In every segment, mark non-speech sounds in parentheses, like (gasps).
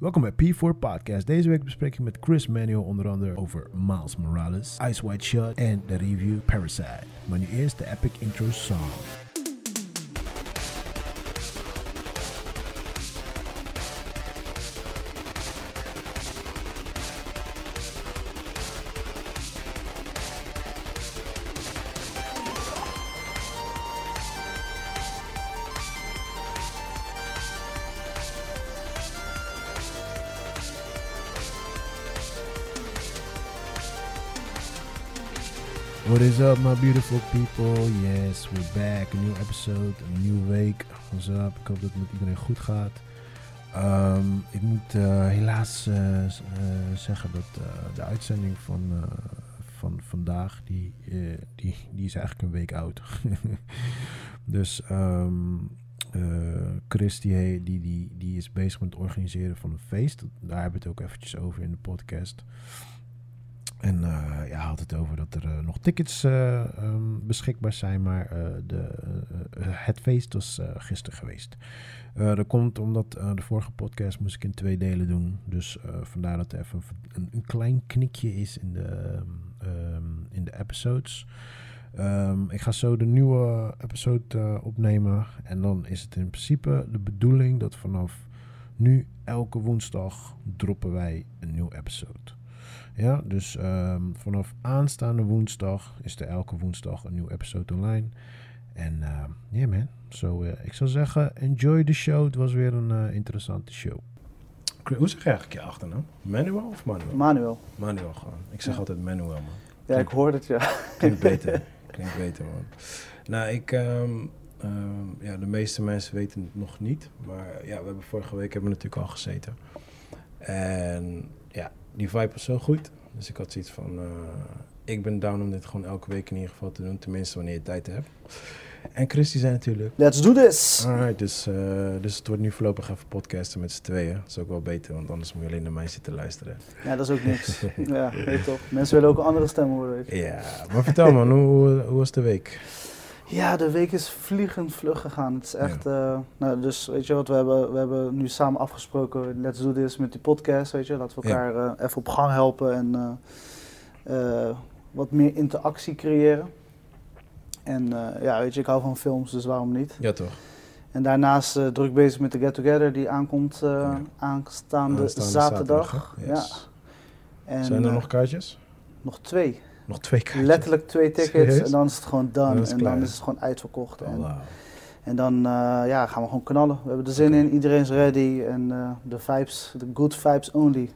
Welkom bij P4 Podcast. Deze week bespreek ik met Chris Manuel onder andere over Miles Morales, Ice White Shot en de review Parasite. Maar nu eerst de epic intro song. What is up, my beautiful people? Yes, we're back. Een nieuwe episode, een nieuwe week. What's up? Ik hoop dat het met iedereen goed gaat. Ehm, ik moet eh, helaas eh, eh, zeggen dat de uitzending van, van vandaag, die, die, die is eigenlijk een week oud. (laughs) dus eh, Chris, die, die, die is bezig met het organiseren van een feest. Daar hebben we het ook eventjes over in de podcast. En eh, ja, had het over dat er eh, nog tickets eh, ehm, beschikbaar zijn, maar de, het feest was gisteren geweest. Dat komt omdat de vorige podcast moest ik in twee delen doen. Dus vandaar dat er even een, een klein knikje is in de, ehm, ehm, in de episodes. Ik ga zo de nieuwe episode opnemen. En dan is het in principe de bedoeling dat vanaf nu elke woensdag droppen wij een nieuwe episode. Ja, dus ehm, vanaf aanstaande woensdag is er elke woensdag een nieuwe episode online. En ja yeah man, zo eh, ik zou zeggen, enjoy the show. Het was weer een eh, interessante show. Hoe zeg je eigenlijk je achternaam? Manuel of Manuel? Manuel. Manuel gewoon. Ik zeg Ja. altijd Manuel man. Ja, ik hoorde het, ja. Klinkt (laughs) beter. Klinkt beter man. Nou, ik, ehm, ehm, ja, de meeste mensen weten het nog niet. Maar ja, we hebben vorige week hebben we natuurlijk al gezeten. En die vibe was zo goed. Dus ik had zoiets van, eh, ik ben down om dit gewoon elke week in ieder geval te doen. Tenminste, wanneer je tijd hebt. En Chris die zei natuurlijk, Let's do this! alright, dus, eh, dus het wordt nu voorlopig even podcasten met z'n tweeën. Dat is ook wel beter, want anders moet je alleen naar mij zitten luisteren. Ja, dat is ook niks. (laughs) Ja, weet toch. Mensen willen ook een andere stem horen. Ja, maar vertel man, hoe, hoe was de week? Ja, de week is vliegend vlug gegaan. Het is echt, eh, nou, dus weet je wat, we hebben, we hebben nu samen afgesproken, let's do this met die podcast, weet je. Laten we Ja. elkaar eh, even op gang helpen en eh, wat meer interactie creëren. En ja, weet je, ik hou van films, dus waarom niet? Ja toch? En daarnaast druk bezig met de Get Together, die aankomt Ja. Aanstaande aanstaande, zaterdag. Ja. En, Zijn er nog kaartjes? nog twee. Nog twee kaartjes? Letterlijk twee tickets Serieus? en dan is het gewoon Dan done. en dan is het gewoon uitverkocht. En, en dan eh, ja, gaan we gewoon knallen. We hebben er zin in, iedereen is ready. En eh, de vibes, de good vibes only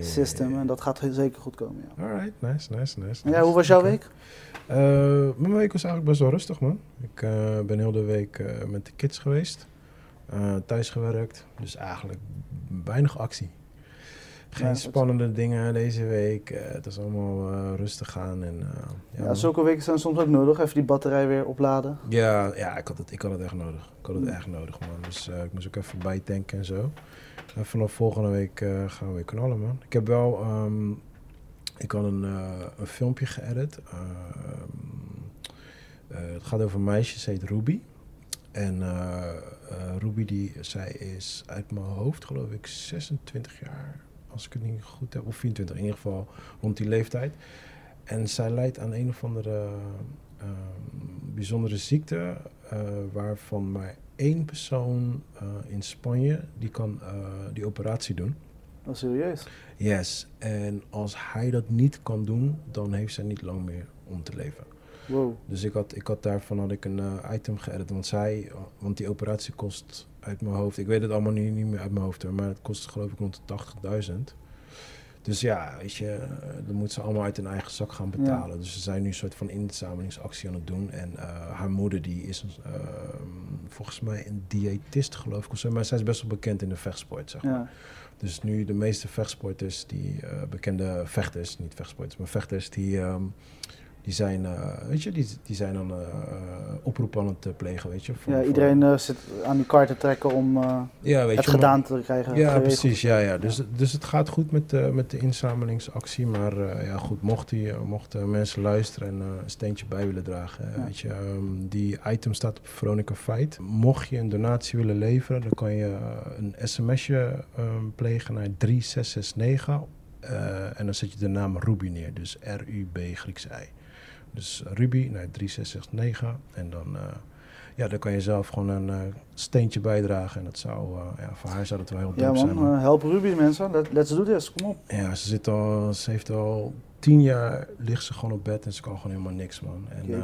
system. En dat gaat zeker goed komen. Ja. Alright, nice, nice, nice. En ja, hoe was jouw week? Eh, mijn week was eigenlijk best wel rustig, man. Ik ben heel de week met de kids geweest. Thuis gewerkt. Dus eigenlijk weinig actie. Geen Ja, spannende dingen deze week. Eh, het is allemaal eh, rustig aan. En, eh, ja, zulke weken zijn soms ook nodig. Even die batterij weer opladen. Ja, ja ik, had het, ik had het echt nodig. Ik had het echt nodig, man. Dus ik moest ook even bijtanken en zo. En vanaf volgende week gaan we weer knallen, man. Ik heb wel... ehm, ik had een, een filmpje geëdit. Ehm, eh, het gaat over een meisje, ze heet Ruby. En Ruby, die, zij is uit mijn hoofd, geloof ik, 26 jaar. Als ik het niet goed heb. Of 24, in ieder geval rond die leeftijd. En zij lijdt aan een of andere ehm, bijzondere ziekte, eh, waarvan maar één persoon eh, in Spanje die kan eh, die operatie doen. Oh, serieus? Yes, en als hij dat niet kan doen, dan heeft zij niet lang meer om te leven. Wow. Dus ik had, ik had daarvan had ik een item geëdit, want zij, want die operatie kost uit mijn hoofd, ik weet het allemaal niet, niet meer uit mijn hoofd hoor, maar het kost geloof ik rond de 80.000. Dus ja, weet je, eh, dan moet ze allemaal uit hun eigen zak gaan betalen. Dus ze zijn nu een soort van inzamelingsactie aan het doen. En eh, haar moeder die is eh, volgens mij een diëtist geloof ik of zo. Maar zij is best wel bekend in de vechtsport, zeg maar. Ja. Dus nu de meeste vechtsporters, die eh, bekende vechters, niet vechtsporters, maar vechters, die, ehm, die zijn, eh, weet je, die, die zijn dan uh, oproep aan het plegen, weet je. Voor, ja, iedereen voor, zit aan die kaart te trekken om ja, weet het je, gedaan te krijgen. Ja, precies, ja, ja. Dus, dus het gaat goed met, met de inzamelingsactie, maar ja goed, mocht mochten mensen luisteren en een steentje bij willen dragen, ja. weet je, um, die item staat op Veronica Fight. Mocht je een donatie willen leveren, dan kan je een sms'je um, plegen naar 3669 en dan zet je de naam Ruby neer, dus R-U-B Grieks I. Dus Ruby naar 3669. En dan, uh, ja, dan kan je zelf gewoon een uh, steentje bijdragen. En dat zou, uh, ja, voor haar zou dat wel heel man, zijn. Ja help Ruby mensen. Let, let's do this. Kom op. Ja, ze, zit al, ze heeft al tien jaar ligt ze gewoon op bed en ze kan gewoon helemaal niks, man. En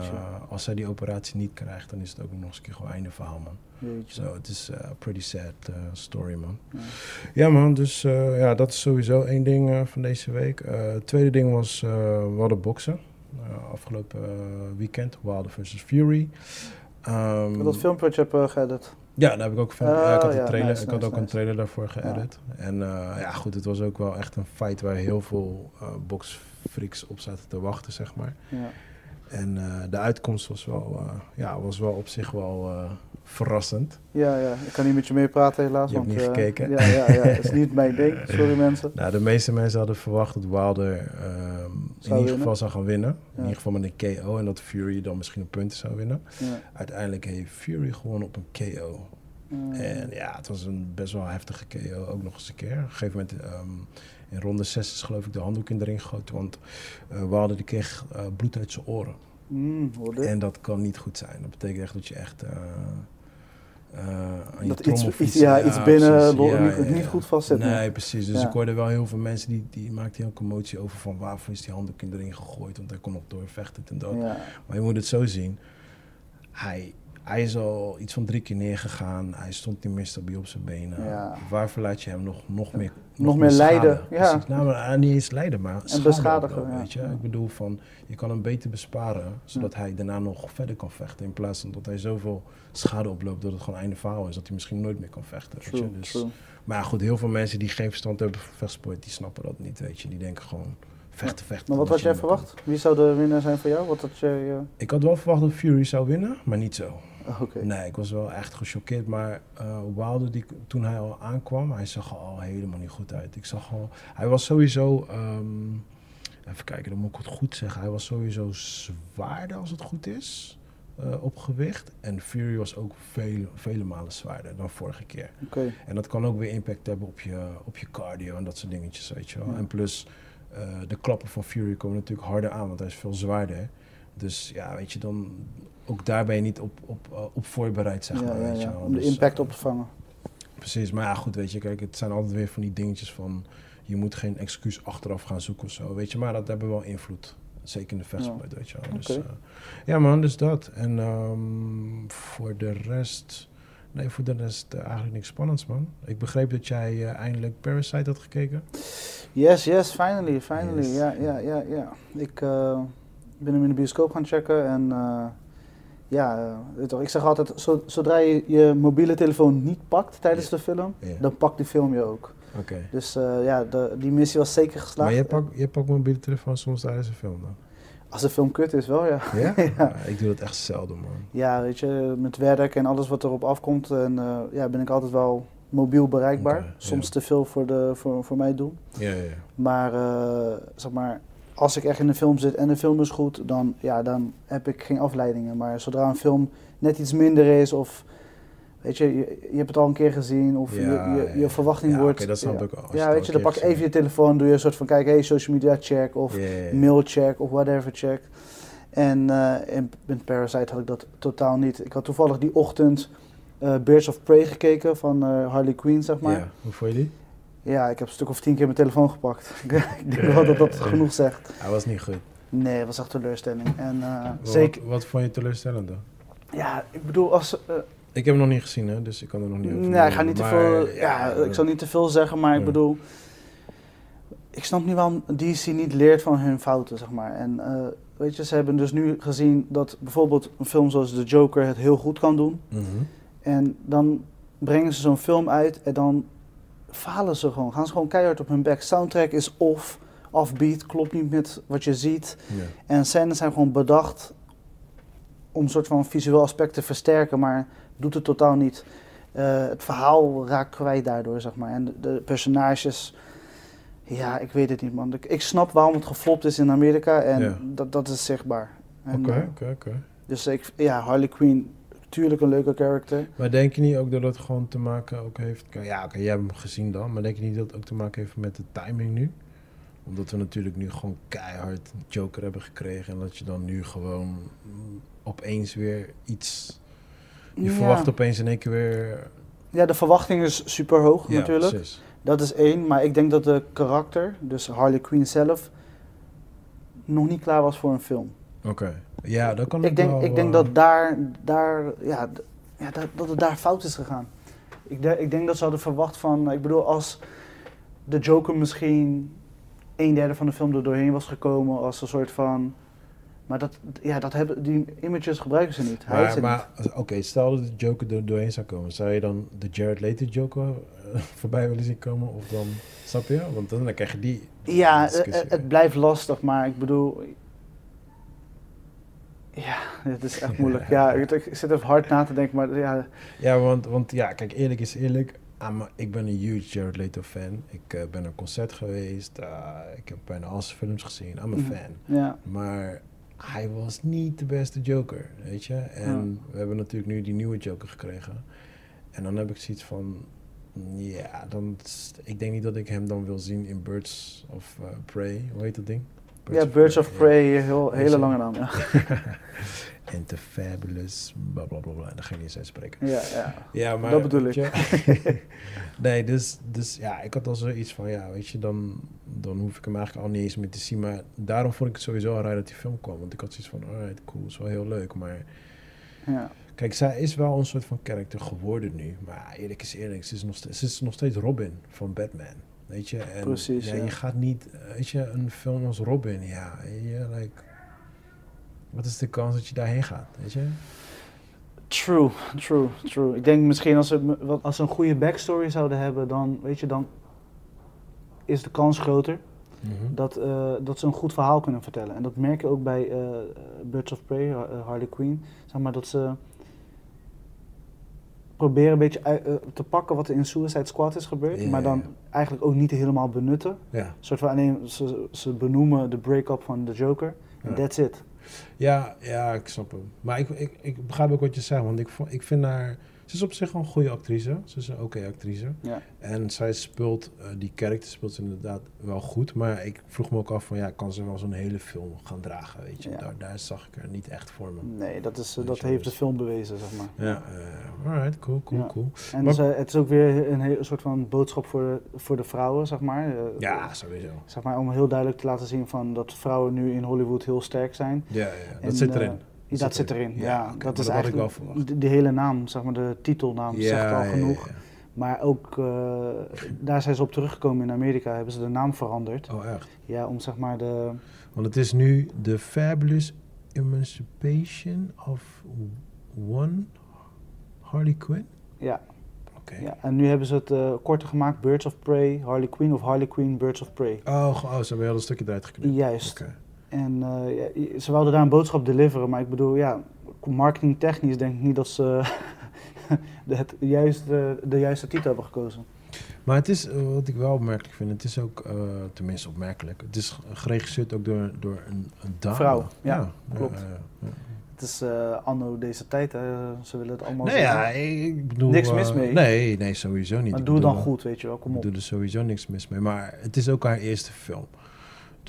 als zij die operatie niet krijgt, dan is het ook nog eens een keer gewoon einde verhaal, man. Zo, het is een pretty sad story, man. Ja. ja, man, dus ja, dat is sowieso één ding van deze week. het tweede ding was, we hadden boksen. Uh, afgelopen uh, weekend, Wilder vs. Fury. Um, dat filmpje wat je hebt uh, geëdit? Ja, daar heb ik ook, film, uh, ik had, een trailer, nice, ik had ook nice. een trailer daarvoor geëdit. Ja. En ja, goed, het was ook wel echt een fight waar heel veel boxfreaks op zaten te wachten, zeg maar. Ja. En de uitkomst was wel, ja, was wel op zich wel verrassend. Ja, ja, ik kan niet met je meepraten helaas. Je want, hebt niet gekeken. Ja, ja, ja, dat is niet mijn ding. (laughs) Sorry mensen. Nou, de meeste mensen hadden verwacht dat Wilder um, in ieder geval zou gaan winnen. Ja. In ieder geval met een KO en dat Fury dan misschien een punten zou winnen. Ja. Uiteindelijk heeft Fury gewonnen op een KO. En ja, het was een best wel heftige KO, ook nog eens een keer. Op een gegeven moment, um, in ronde 6 is geloof ik de handdoek in de ring gegoten, want uh, Wilder die kreeg uh, bloed uit zijn oren. Mm, en dat kan niet goed zijn. Dat betekent echt dat je echt... Uh, uh, dat iets, iets, ja, ja, iets binnen ja, niet, goed vastzit. Nee, precies. Dus ik hoorde wel heel veel mensen die, die maakten heel commotie over van waarvoor is die handdoek erin gegooid, want hij kon nog doorvechten en dat. Maar je moet het zo zien. Hij, hij is al iets van drie keer neergegaan. Hij stond niet meer stabiel op zijn benen. Ja. Waarvoor laat je hem nog, nog meer Nog, nog meer lijden. Ja. Nou, maar, niet eens lijden, maar en beschadigen. ja. weet je? Ik bedoel, van, je kan hem beter besparen, zodat hij daarna nog verder kan vechten. In plaats van dat hij zoveel schade oploopt dat het gewoon einde verhaal is. Dat hij misschien nooit meer kan vechten. True, weet je? Dus, maar goed, heel veel mensen die geen verstand hebben van vechtsport, die snappen dat niet. Weet je? Die denken gewoon vechten, vechten. Maar wat had jij verwacht? Wie zou de winnaar zijn voor jou? Wat had jij, uh... Ik had wel verwacht dat Fury zou winnen, maar niet zo. Okay. Nee, ik was wel echt gechoqueerd. Maar uh, Wilder, die, toen hij al aankwam, hij zag er al helemaal niet goed uit. Ik zag al, hij was sowieso, um, even kijken, dan moet ik het goed zeggen. Hij was sowieso zwaarder als het goed is. Uh, op gewicht. En Fury was ook vele, vele malen zwaarder dan vorige keer. Okay. En dat kan ook weer impact hebben op je, op je cardio en dat soort dingetjes, weet je wel. Ja. En plus, uh, de klappen van Fury komen natuurlijk harder aan, want hij is veel zwaarder. Dus ja, weet je, dan ook daar ben je niet op, op, uh, op voorbereid, zeg maar. Ja, weet je wel. Om de dus, impact op te vangen. Precies, maar ja, goed, weet je, kijk, het zijn altijd weer van die dingetjes van... je moet geen excuus achteraf gaan zoeken of zo, weet je. Maar dat hebben wel invloed. Zeker in de vechtsport, weet je wel. Dus, okay. uh, ja man, dus dat. En um, voor de rest... Nee, voor de rest uh, eigenlijk niks spannends, man. Ik begreep dat jij uh, eindelijk Parasite had gekeken. Yes, yes, finally, finally. Yes. Ja, ja, ja, ja. Ik ben hem in de bioscoop gaan checken en ja, toch, ik zeg altijd, zodra je je mobiele telefoon niet pakt tijdens de film, dan pakt die film je ook. Okay. Dus uh, ja, de, die missie was zeker geslaagd. Maar je pakt, je pakt mobiele telefoon soms tijdens een film dan? Als de film kut is, wel (laughs) ja. Ja? ik doe dat echt zelden, man. Ja, weet je, met werk en alles wat erop afkomt, en, ja, ben ik altijd wel mobiel bereikbaar. Okay, Soms te veel voor, de, voor, voor mij doen. Ja, ja, ja. Maar, uh, zeg maar, als ik echt in een film zit en de film is goed, dan, ja, dan heb ik geen afleidingen. Maar zodra een film net iets minder is of weet je, je, je hebt het al een keer gezien of ja, je, je, je, verwachting ja, wordt. Okay, dat snap ja, ik al. Ja, weet je, dan pak even je telefoon, doe je een soort van kijk, hey, social media check of mail check of whatever check. En uh, in, in, Parasite had ik dat totaal niet. Ik had toevallig die ochtend uh, Birds of Prey gekeken van uh, Harley Quinn, zeg maar. Ja, hoe vond je die? Ja, ik heb een stuk of tien keer mijn telefoon gepakt. (laughs) ik denk wel dat dat genoeg zegt. Hij was niet goed. Nee, het was echt teleurstelling. En, uh, wat, zeker... wat vond je teleurstellend dan? Ja, ik bedoel, als... Uh, ik heb hem nog niet gezien, hè, dus ik kan er nog niet over Nee, ik ga niet te veel... Ja, ja, ik zal niet te veel zeggen, maar ik bedoel... Ik snap niet waarom DC niet leert van hun fouten, zeg maar. En uh, weet je, ze hebben dus nu gezien dat bijvoorbeeld een film zoals The Joker het heel goed kan doen. Mm -hmm. En dan brengen ze zo'n film uit en dan falen ze gewoon. Gaan ze gewoon keihard op hun bek. Soundtrack is off. offbeat, klopt niet met wat je ziet. En scènes zijn gewoon bedacht om een soort van visueel aspect te versterken, maar doet het totaal niet. Eh, het verhaal raakt kwijt daardoor, zeg maar. En de, de personages, ja, ik weet het niet, man. Ik, ik snap waarom het geflopt is in Amerika en dat, dat is zichtbaar. Oké, eh, oké, oké. Dus ik, ja, Harley Quinn, natuurlijk een leuke character. Maar denk je niet ook dat het gewoon te maken ook heeft... Ja, oké, jij hebt hem gezien dan. Maar denk je niet dat het ook te maken heeft met de timing nu? Omdat we natuurlijk nu gewoon keihard Joker hebben gekregen. En dat je dan nu gewoon opeens weer iets... Je Ja. verwacht opeens in één keer weer... Ja, de verwachting is super hoog Ja, natuurlijk. precies. Dat is één, maar ik denk dat de karakter, dus Harley Quinn zelf, nog niet klaar was voor een film. Oké. Ja, dat kan Ik denk, wel, ik denk eh, dat daar, daar, ja, ja, dat, dat het daar fout is gegaan. Ik, de- ik denk dat ze hadden verwacht van, ik bedoel, als de Joker misschien een derde van de film er doorheen was gekomen als een soort van, maar dat, ja, dat hebben, die images gebruiken ze niet. Hij Maar, maar oké, stel dat de Joker er doorheen zou komen. Zou je dan de Jared Leto Joker eh, (laughs) voorbij willen zien komen? Of dan, snap je? Want dan krijg je die. Ja, eh, het blijft lastig, maar ik bedoel, ja, het is echt moeilijk. Ja, (laughs) ik, zit even hard na te denken, maar ja, Ja, want, want ja, kijk, eerlijk is eerlijk. I'm a- ik ben een huge Jared Leto fan. Ik eh, ben een concert geweest. eh, ik heb bijna al zijn films gezien. I'm a Mhm. fan. ja. Maar hij was niet de beste Joker, weet je. En we hebben natuurlijk nu die nieuwe Joker gekregen. En dan heb ik zoiets van... Ja, dan, ik denk niet dat ik hem dan wil zien in Birds of eh, Prey. Hoe heet dat ding? Ja, Birds of ja. Prey, heel, hele je. lange naam. Ja, (laughs) En The Fabulous, bla bla bla bla. Dat ga ik niet eens uitspreken. ja, ja. Ja, maar... Dat bedoel je- (laughs) nee, dus, dus ja, ik had al zoiets van, ja, weet je, dan, dan hoef ik hem eigenlijk al niet eens meer te zien. Maar daarom vond ik het sowieso al raar dat die film kwam. Want ik had zoiets van, alright, cool, is wel heel leuk. Maar ja. kijk, zij is wel een soort van karakter geworden nu. Maar eerlijk is eerlijk, ze is nog steeds, ze is nog steeds Robin van Batman. Weet je? En, Precies, ja, ja. Je gaat niet, weet je, een film als Robin, ja, je, like, wat is de kans dat je daarheen gaat, weet je? True, true, true. Ik denk misschien als ze, als ze een goede backstory zouden hebben, dan, weet je, dan is de kans groter Mhm. dat, eh, dat ze een goed verhaal kunnen vertellen. En dat merk je ook bij eh Birds of Prey, eh, Harley Quinn. Zeg maar dat ze proberen een beetje uit- te pakken wat er in Suicide Squad is gebeurd, maar dan. Eigenlijk ook niet helemaal benutten. Ja. Een soort van alleen, ze, ze benoemen de break-up van de Joker en Ja. that's it. Ja, ja, ik snap hem. Maar ik, ik, ik begrijp ook wat je zegt, want ik, ik vind haar... Ze is op zich wel een goede actrice. Ze is een oké actrice. Ja. En zij speelt, eh, die karakter speelt ze inderdaad wel goed. Maar ik vroeg me ook af van, ja, kan ze wel zo'n hele film gaan dragen, weet je? Ja. Daar, daar zag ik er niet echt voor me. Nee, dat, is, dat heeft de dus- film bewezen, zeg maar. Ja, eh, alright, cool, cool, Ja. cool. En Maar- dus, het is ook weer een, heel, een soort van boodschap voor de, voor de vrouwen, zeg maar. Eh, Ja, sowieso. Zeg maar, om heel duidelijk te laten zien van dat vrouwen nu in Hollywood heel sterk zijn. Ja, ja. En, dat zit erin. Dat, zit zit erin. Ja, ja. dat is eigenlijk de, de hele naam, zeg maar, de titelnaam zegt al ja, genoeg. ja. Maar ook, eh, daar zijn ze op teruggekomen in Amerika, hebben ze de naam veranderd. Oh, echt? Ja, om zeg maar de... Want het is nu The Fabulous Emancipation of One Harley Quinn? Ja, Oké. ja. En nu hebben ze het eh, korter gemaakt, Birds of Prey, Harley Quinn of Harley Quinn, Birds of Prey. Oh, oh, ze hebben heel een stukje eruit geknipt. Juist. En eh, ja, ze wilden daar een boodschap deliveren, maar ik bedoel, ja, marketingtechnisch denk ik niet dat ze (laughs) de, het juiste, de juiste titel hebben gekozen. Maar het is, eh, wat ik wel opmerkelijk vind, het is ook, eh, tenminste opmerkelijk, het is geregisseerd ook door, door een, een dame. Vrouw, ja, klopt. Het is anno deze tijd, hè. ze willen het allemaal Nee, zeggen. ja, ik bedoel... Niks mis mee. Nee, nee, sowieso niet. maar Ik doe het dan goed, weet je wel, kom Ik op. bedoel er sowieso niks mis mee. Maar het is ook haar eerste film.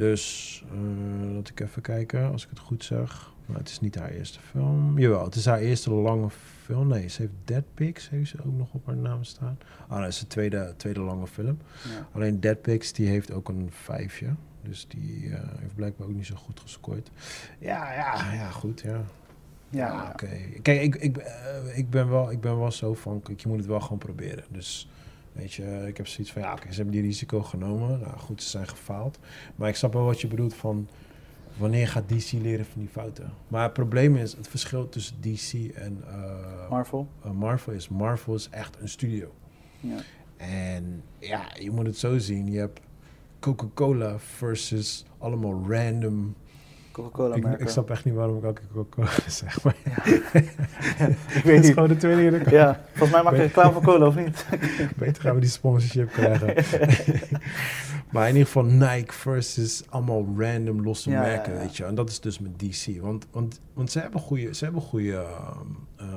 Dus, eh laat ik even kijken, als ik het goed zeg. Maar het is niet haar eerste film. Jawel, het is haar eerste lange film. Nee, ze heeft Dead Pigs, heeft ze ook nog op haar naam staan. Ah, dat is de tweede, tweede lange film. Ja. Alleen Dead Pigs, die heeft ook een vijfje. Dus die eh, heeft blijkbaar ook niet zo goed gescoord. Ja, ja, ja, goed, ja. Ja, Ja, ja. oké. Kijk, ik, ik, eh, ik, ben wel, ik ben wel zo van, kijk, je moet het wel gewoon proberen. Dus, weet je, ik heb zoiets van, ja, oké, ze hebben die risico genomen. Nou, goed, ze zijn gefaald. Maar ik snap wel wat je bedoelt van, wanneer gaat DC leren van die fouten? Maar het probleem is, het verschil tussen DC en eh, Marvel. eh, Marvel is, Marvel is echt een studio. Ja. En ja, je moet het zo zien. Je hebt Coca-Cola versus allemaal random Coca-Cola ik, merken. ik snap echt niet waarom ik elke Coca-Cola (laughs) zeg, maar Ja. ik weet niet. gewoon de tweede keer dat ik- Ja, volgens mij maak je reclame voor cola, of niet? (laughs) Beter gaan we die sponsorship krijgen. (laughs) maar in ieder geval Nike versus allemaal random losse Ja, merken, ja. weet je. En dat is dus met DC. Want, want, want ze hebben goede, ze hebben goede ehm, ehm,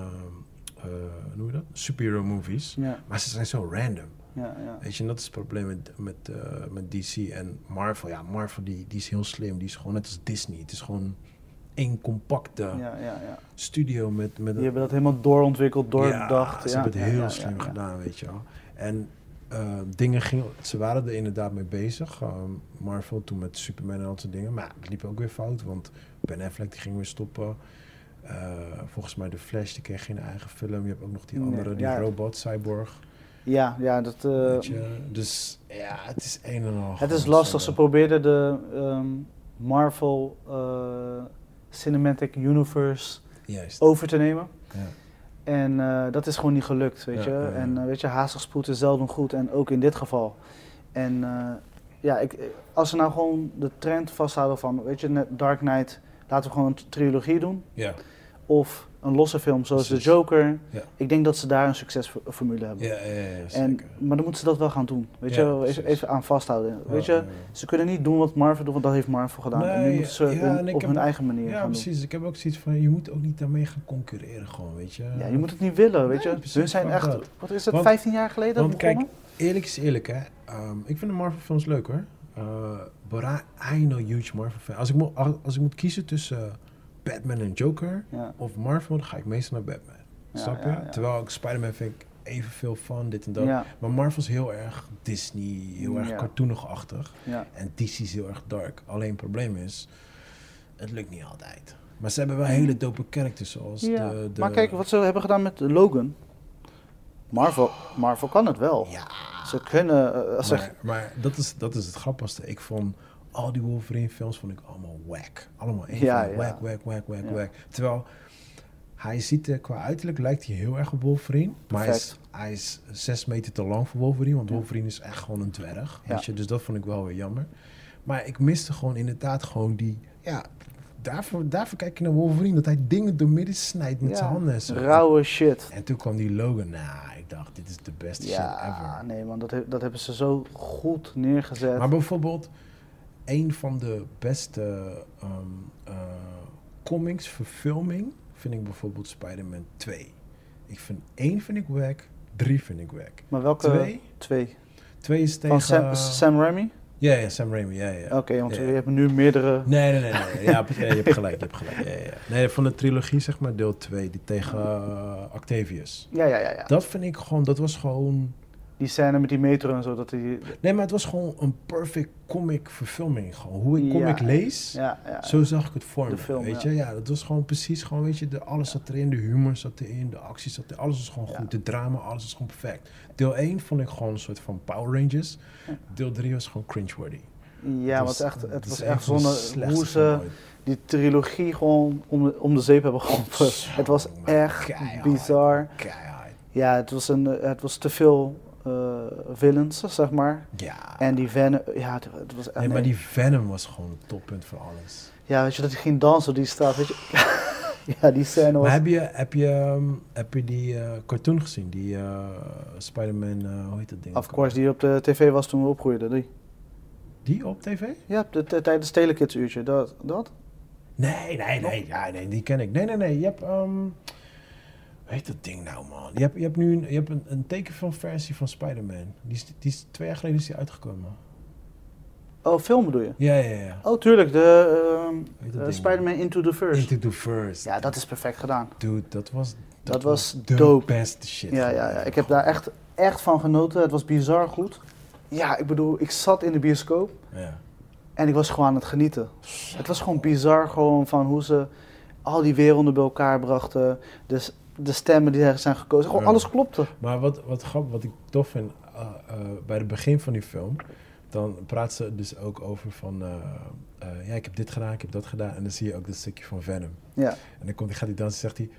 eh, hoe noem je dat? Superhero movies. Ja, Maar ze zijn zo random. Ja, ja. Weet je, en dat is het probleem met, met, eh, met DC en Marvel. Ja, Marvel die, die is heel slim. Die is gewoon net als Disney. Het is gewoon één compacte ja, ja, ja. studio met, met Die hebben dat helemaal doorontwikkeld, doordacht. Ja, ze hebben het heel slim gedaan, weet je wel. En eh, dingen gingen, ze waren er inderdaad mee bezig. ehm, Marvel toen met Superman en al dat soort dingen. Maar het liep ook weer fout, want Ben Affleck die ging weer stoppen. Eh, volgens mij de Flash, die kreeg geen eigen film. Je hebt ook nog die Nee, andere, die robot, Cyborg. Ja, ja, dat... eh, weet je. Dus ja, het is een en al. het is lastig. Ze probeerden de ehm, Marvel eh, Cinematic Universe Juist. over te nemen. Ja. En eh, dat is gewoon niet gelukt, weet Ja, je. ja. En weet je, haastig spoed is zelden goed. En ook in dit geval. En ja, ik, als ze nou gewoon de trend vasthouden van, weet je, Dark Knight, laten we gewoon een trilogie doen. Ja. Of een losse film zoals Precies. de Joker. Ja. Ik denk dat ze daar een succesformule hebben. Ja, ja, ja, en, maar dan moeten ze dat wel gaan doen. Weet Ja, je, even, even aan vasthouden. weet je, ze kunnen niet doen wat Marvel doet, want dat heeft Marvel gedaan. en nu Nee, moeten ze hun- op heb hun eigen manier Ja, gaan doen. precies. Ik heb ook zoiets van, je moet ook niet daarmee gaan concurreren gewoon, weet je. Ja, je moet het niet willen, weet Nee, je. precies, Hun zijn echt, dat. wat is het, Want- 15 jaar geleden want kijk? Eerlijk is eerlijk, hè. Ehm, ik vind de Marvel films leuk, hoor. Uh, but I, I know huge Marvel fan. Als ik, mo- als, als ik moet kiezen tussen Batman en Joker Ja. of Marvel, dan ga ik meestal naar Batman. Ja, Snap je? Terwijl ik Spider-Man vind ik evenveel van, dit en dat. Maar Marvel is heel erg Disney, heel erg cartoonigachtig. En DC is heel erg dark. Alleen het probleem is, het lukt niet altijd. Maar ze hebben wel hele dope characters zoals de, de... Maar kijk, wat ze hebben gedaan met Logan. Marvel, Marvel kan het wel. Ja, Ze kunnen, eh, ze- maar, maar dat, is, dat is het grappigste. Ik vond al die Wolverine films vond ik allemaal wack. Allemaal één Ja, ja. wack, wack, wack, wack, Ja. wack. Terwijl hij ziet er qua uiterlijk lijkt hij heel erg op Wolverine. Maar hij is, Perfect. hij is zes meter te lang voor Wolverine. Want Ja. Wolverine is echt gewoon een dwerg. Ja. Weet je? Dus dat vond ik wel weer jammer. Maar ik miste gewoon inderdaad gewoon die... Ja, daarvoor, daarvoor kijk je naar Wolverine. Dat hij dingen doormidden snijdt met Ja, zijn handen en zo. rauwe shit. En toen kwam die Logan. Nou, ik dacht, dit is de beste shit Ja, ever. nee man, dat, dat hebben ze zo goed neergezet. Maar bijvoorbeeld, een van de beste eh, comics, verfilming, vind ik bijvoorbeeld Spider-Man 2. Ik vind één vind ik wack, drie vind ik wack. Maar welke? Twee? Twee. Twee is tegen... Van Sam, Sam Raimi? Ja, ja, Sam Raimi, ja, ja. Oké, want Ja. we hebben nu meerdere... Nee, nee, nee, nee. Ja, je hebt gelijk, je hebt gelijk. Ja, ja. Nee, van de trilogie, zeg maar, deel 2, die tegen eh, Octavius. Ja, ja, ja, ja. Dat vind ik gewoon, dat was gewoon... Die scène met die metro en zo, dat die... Nee, maar het was gewoon een perfect comic verfilming. Gewoon hoe ik Ja. comic lees, Ja, ja. Zo zag ik het voor me, film, weet je. Ja, dat was gewoon precies gewoon, weet je, de, alles zat erin, de humor zat erin, de actie zat erin, alles was gewoon goed. De drama, alles was gewoon perfect. Deel 1 vond ik gewoon een soort van Power Rangers. Deel 3 was gewoon cringeworthy. Ja, want was- echt, het was echt zonde hoe ze die trilogie gewoon om de, om de zeep hebben geholpen. Zo, Het was echt keihard, bizar. Keihard. Ja, het was, een, het was te veel villains, zeg maar. Ja. En die Venom, ja, het, het was echt... nee, maar nee. die Venom was gewoon het toppunt van alles. Ja, weet je, dat hij ging dansen op die straat, weet je. (laughs) ja, die scène was... Maar heb je, heb je, ehm, heb je die eh, cartoon gezien? Die eh, Spider-Man, eh, hoe heet dat ding? Of course, die op de tv was toen we opgroeiden, die. Die op tv? Ja, de, de- tijdens Telekids uurtje, dat, dat? Nee, nee, nee, ja, nee, die ken ik. Nee, nee, nee, je hebt, ehm heet dat ding nou, man? Je hebt, je hebt nu een, je hebt een, een tekenfilmversie van Spider-Man. Die is, die is twee jaar geleden is die uitgekomen. Oh, film bedoel je? Ja, ja, ja. Oh, tuurlijk, de Weet dat ding? Spider-Man Into the First. Into the First. Ja, dat is perfect gedaan. Dude, dat was, Dat was de dope. beste shit. Ja, ja, ja, ik heb daar echt, echt van genoten. Het was bizar goed. Ja, ik bedoel, ik zat in de bioscoop Ja. en ik was gewoon aan het genieten. Het was gewoon bizar gewoon van hoe ze al die werelden bij elkaar brachten. De, s- de stemmen die er zijn gekozen. Gewoon Ja. alles klopte. Maar wat, wat grappig, wat ik tof vind, eh, eh, bij het begin van die film, dan praat ze dus ook over van, eh, ja, ik heb dit gedaan, ik heb dat gedaan. En dan zie je ook dat stukje van Venom. Ja, En dan komt, gaat hij dansen, zegt hij,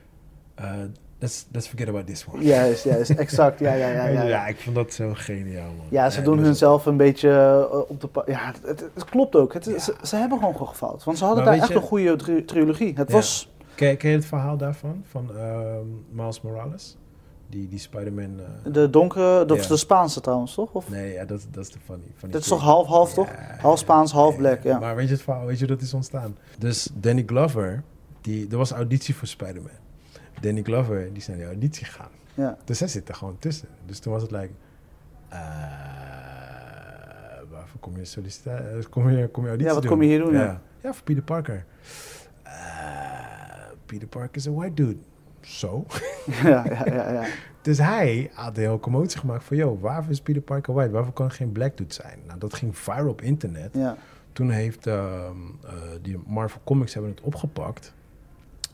let's, let's forget about this one. Juist, juist, (laughs) exact. Ja, ja, ja, ja, ja. ik vond dat zo geniaal, man. Ja, ze doen hunzelf een beetje op de... Ja, het, het, het, klopt ook. Ja. ze, ze, hebben gewoon gefaald. Want ze hadden maar daar echt je, een goede tri trilogie. Het was... Ken, ken, je het verhaal daarvan? Van uh, Miles Morales? Die, die Spider-Man... Uh... De donkere... Is de Spaanse trouwens, toch? Of? Nee, ja, dat, dat is de funny. funny dat is toch half-half, toch? Half Spaans, half black, ja. Maar weet je het verhaal? Weet je dat is ontstaan? Dus Danny Glover, die, er was auditie voor Spider-Man. Danny Glover, die is naar die auditie gegaan. Ja. Dus hij zit er gewoon tussen. Dus toen was het like... Uh, waarvoor kom je solliciteren? Kom je, kom je auditie Ja, wat doen? kom je hier doen? Ja, Ja, ja voor Peter Parker. Uh, Peter Parker is een white dude. Zo. (laughs) ja, ja, ja, ja. Dus hij had een hele commotie gemaakt van... Yo, waarvoor is Peter Parker white? Waarvoor kan geen black dude zijn? Nou, dat ging viral op internet. Ja. Toen heeft uh, uh, die Marvel Comics hebben het opgepakt.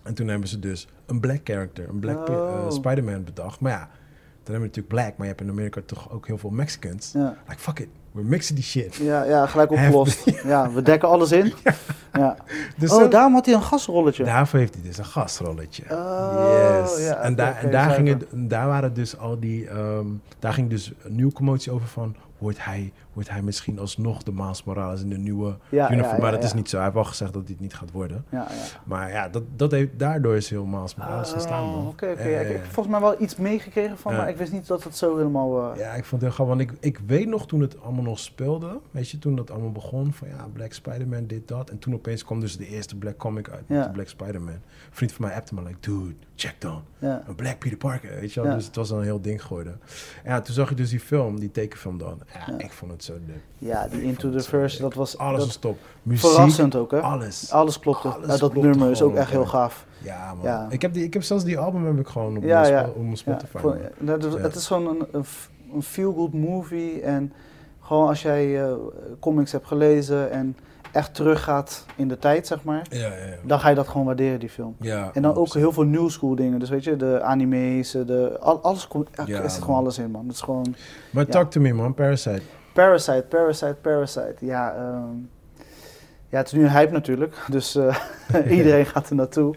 En toen hebben ze dus een black character, een black Oh. uh, Spider-Man bedacht. Maar ja, dan hebben we natuurlijk black, maar je hebt in Amerika toch ook heel veel Mexicans. Ja. Like, fuck it, we mixen die shit. Ja, ja, gelijk opgelost. ja, we dekken alles in. (laughs) Ja. Dus oh, zo- daarom had hij een gasrolletje. Daarvoor heeft hij dus een gastrolletje. Oh, yes. ja, en daar, en daar, ging zuiver. het, daar waren dus al die. ehm, daar ging dus een nieuwe commotie over van. Wordt hij, wordt hij misschien alsnog de Miles Morales in de nieuwe Ja, uniform? ja, maar dat is niet zo. Hij heeft wel gezegd dat het niet gaat worden. Ja, ja. Maar ja, dat, dat heeft, daardoor is heel Miles Morales. Oh, man. Oké, oké. Eh, Ik heb volgens mij wel iets meegekregen van, maar ik wist niet dat het zo helemaal... eh, Ja, ik vond het heel grappig. Want ik, ik weet nog toen het allemaal nog speelde. Weet je, toen dat allemaal begon. Van ja, Black Spider-Man, dit, dat. En toen opeens kwam dus de eerste Black comic uit. Met de Black Spider-Man. Een vriend van mij appte me like, dude, check dan. Ja. Een Black Peter Parker, weet je wel. Dus het was dan een heel ding geworden. Ja, toen zag je dus die film, die tekenfilm dan. Ja, ik vond het zo leuk. ja, die Into the Verse, leuk. dat was Alles dat, was top. Muziek, verrassend ook, hè? alles. Alles klopte. Alles dat klopte nummer is ook echt heel gaaf. Ja, man. Ja. Ik, heb die, ik heb zelfs die album heb ik gewoon op, Ja, mijn, op mijn Ja, Spotify. dat. Het is gewoon een, een feel-good movie. En gewoon als jij eh, comics hebt gelezen en echt teruggaat in de tijd, zeg maar. Ja, ja, ja. Dan ga je dat gewoon waarderen, die film. ja En dan ook 100%. heel veel new school dingen. Dus weet je, de anime's, eh, de, al- alles komt, er zit gewoon alles in, man. Het is gewoon Maar talk to me, man. Parasite. Parasite, Parasite, Parasite. Ja, ehm, ja het is nu een hype natuurlijk. (laughs) Dus eh, (laughs) iedereen gaat er naartoe.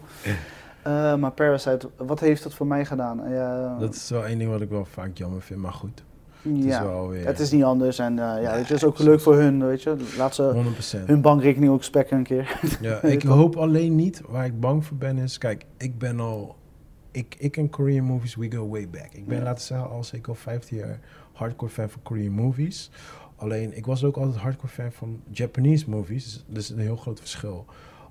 Eh, maar Parasite, wat heeft dat voor mij gedaan? Ja, Dat is wel één ding wat ik wel vaak jammer vind, maar goed. Het is ja. wel weer... Het is niet anders en eh, ja, het is ook leuk voor hun, weet je. Laat ze 100%. hun bankrekening ook spekken een keer. Ja, (laughs) ik hoop alleen niet, waar ik bang voor ben, is... Kijk, ik ben al... Ik, ik en Korean movies, we go way back. Ik ben, Ja. laten we zeggen, al zeker al 15 jaar hardcore fan van Korean movies. Alleen, ik was ook altijd hardcore fan van Japanese movies. Dus dat is een heel groot verschil.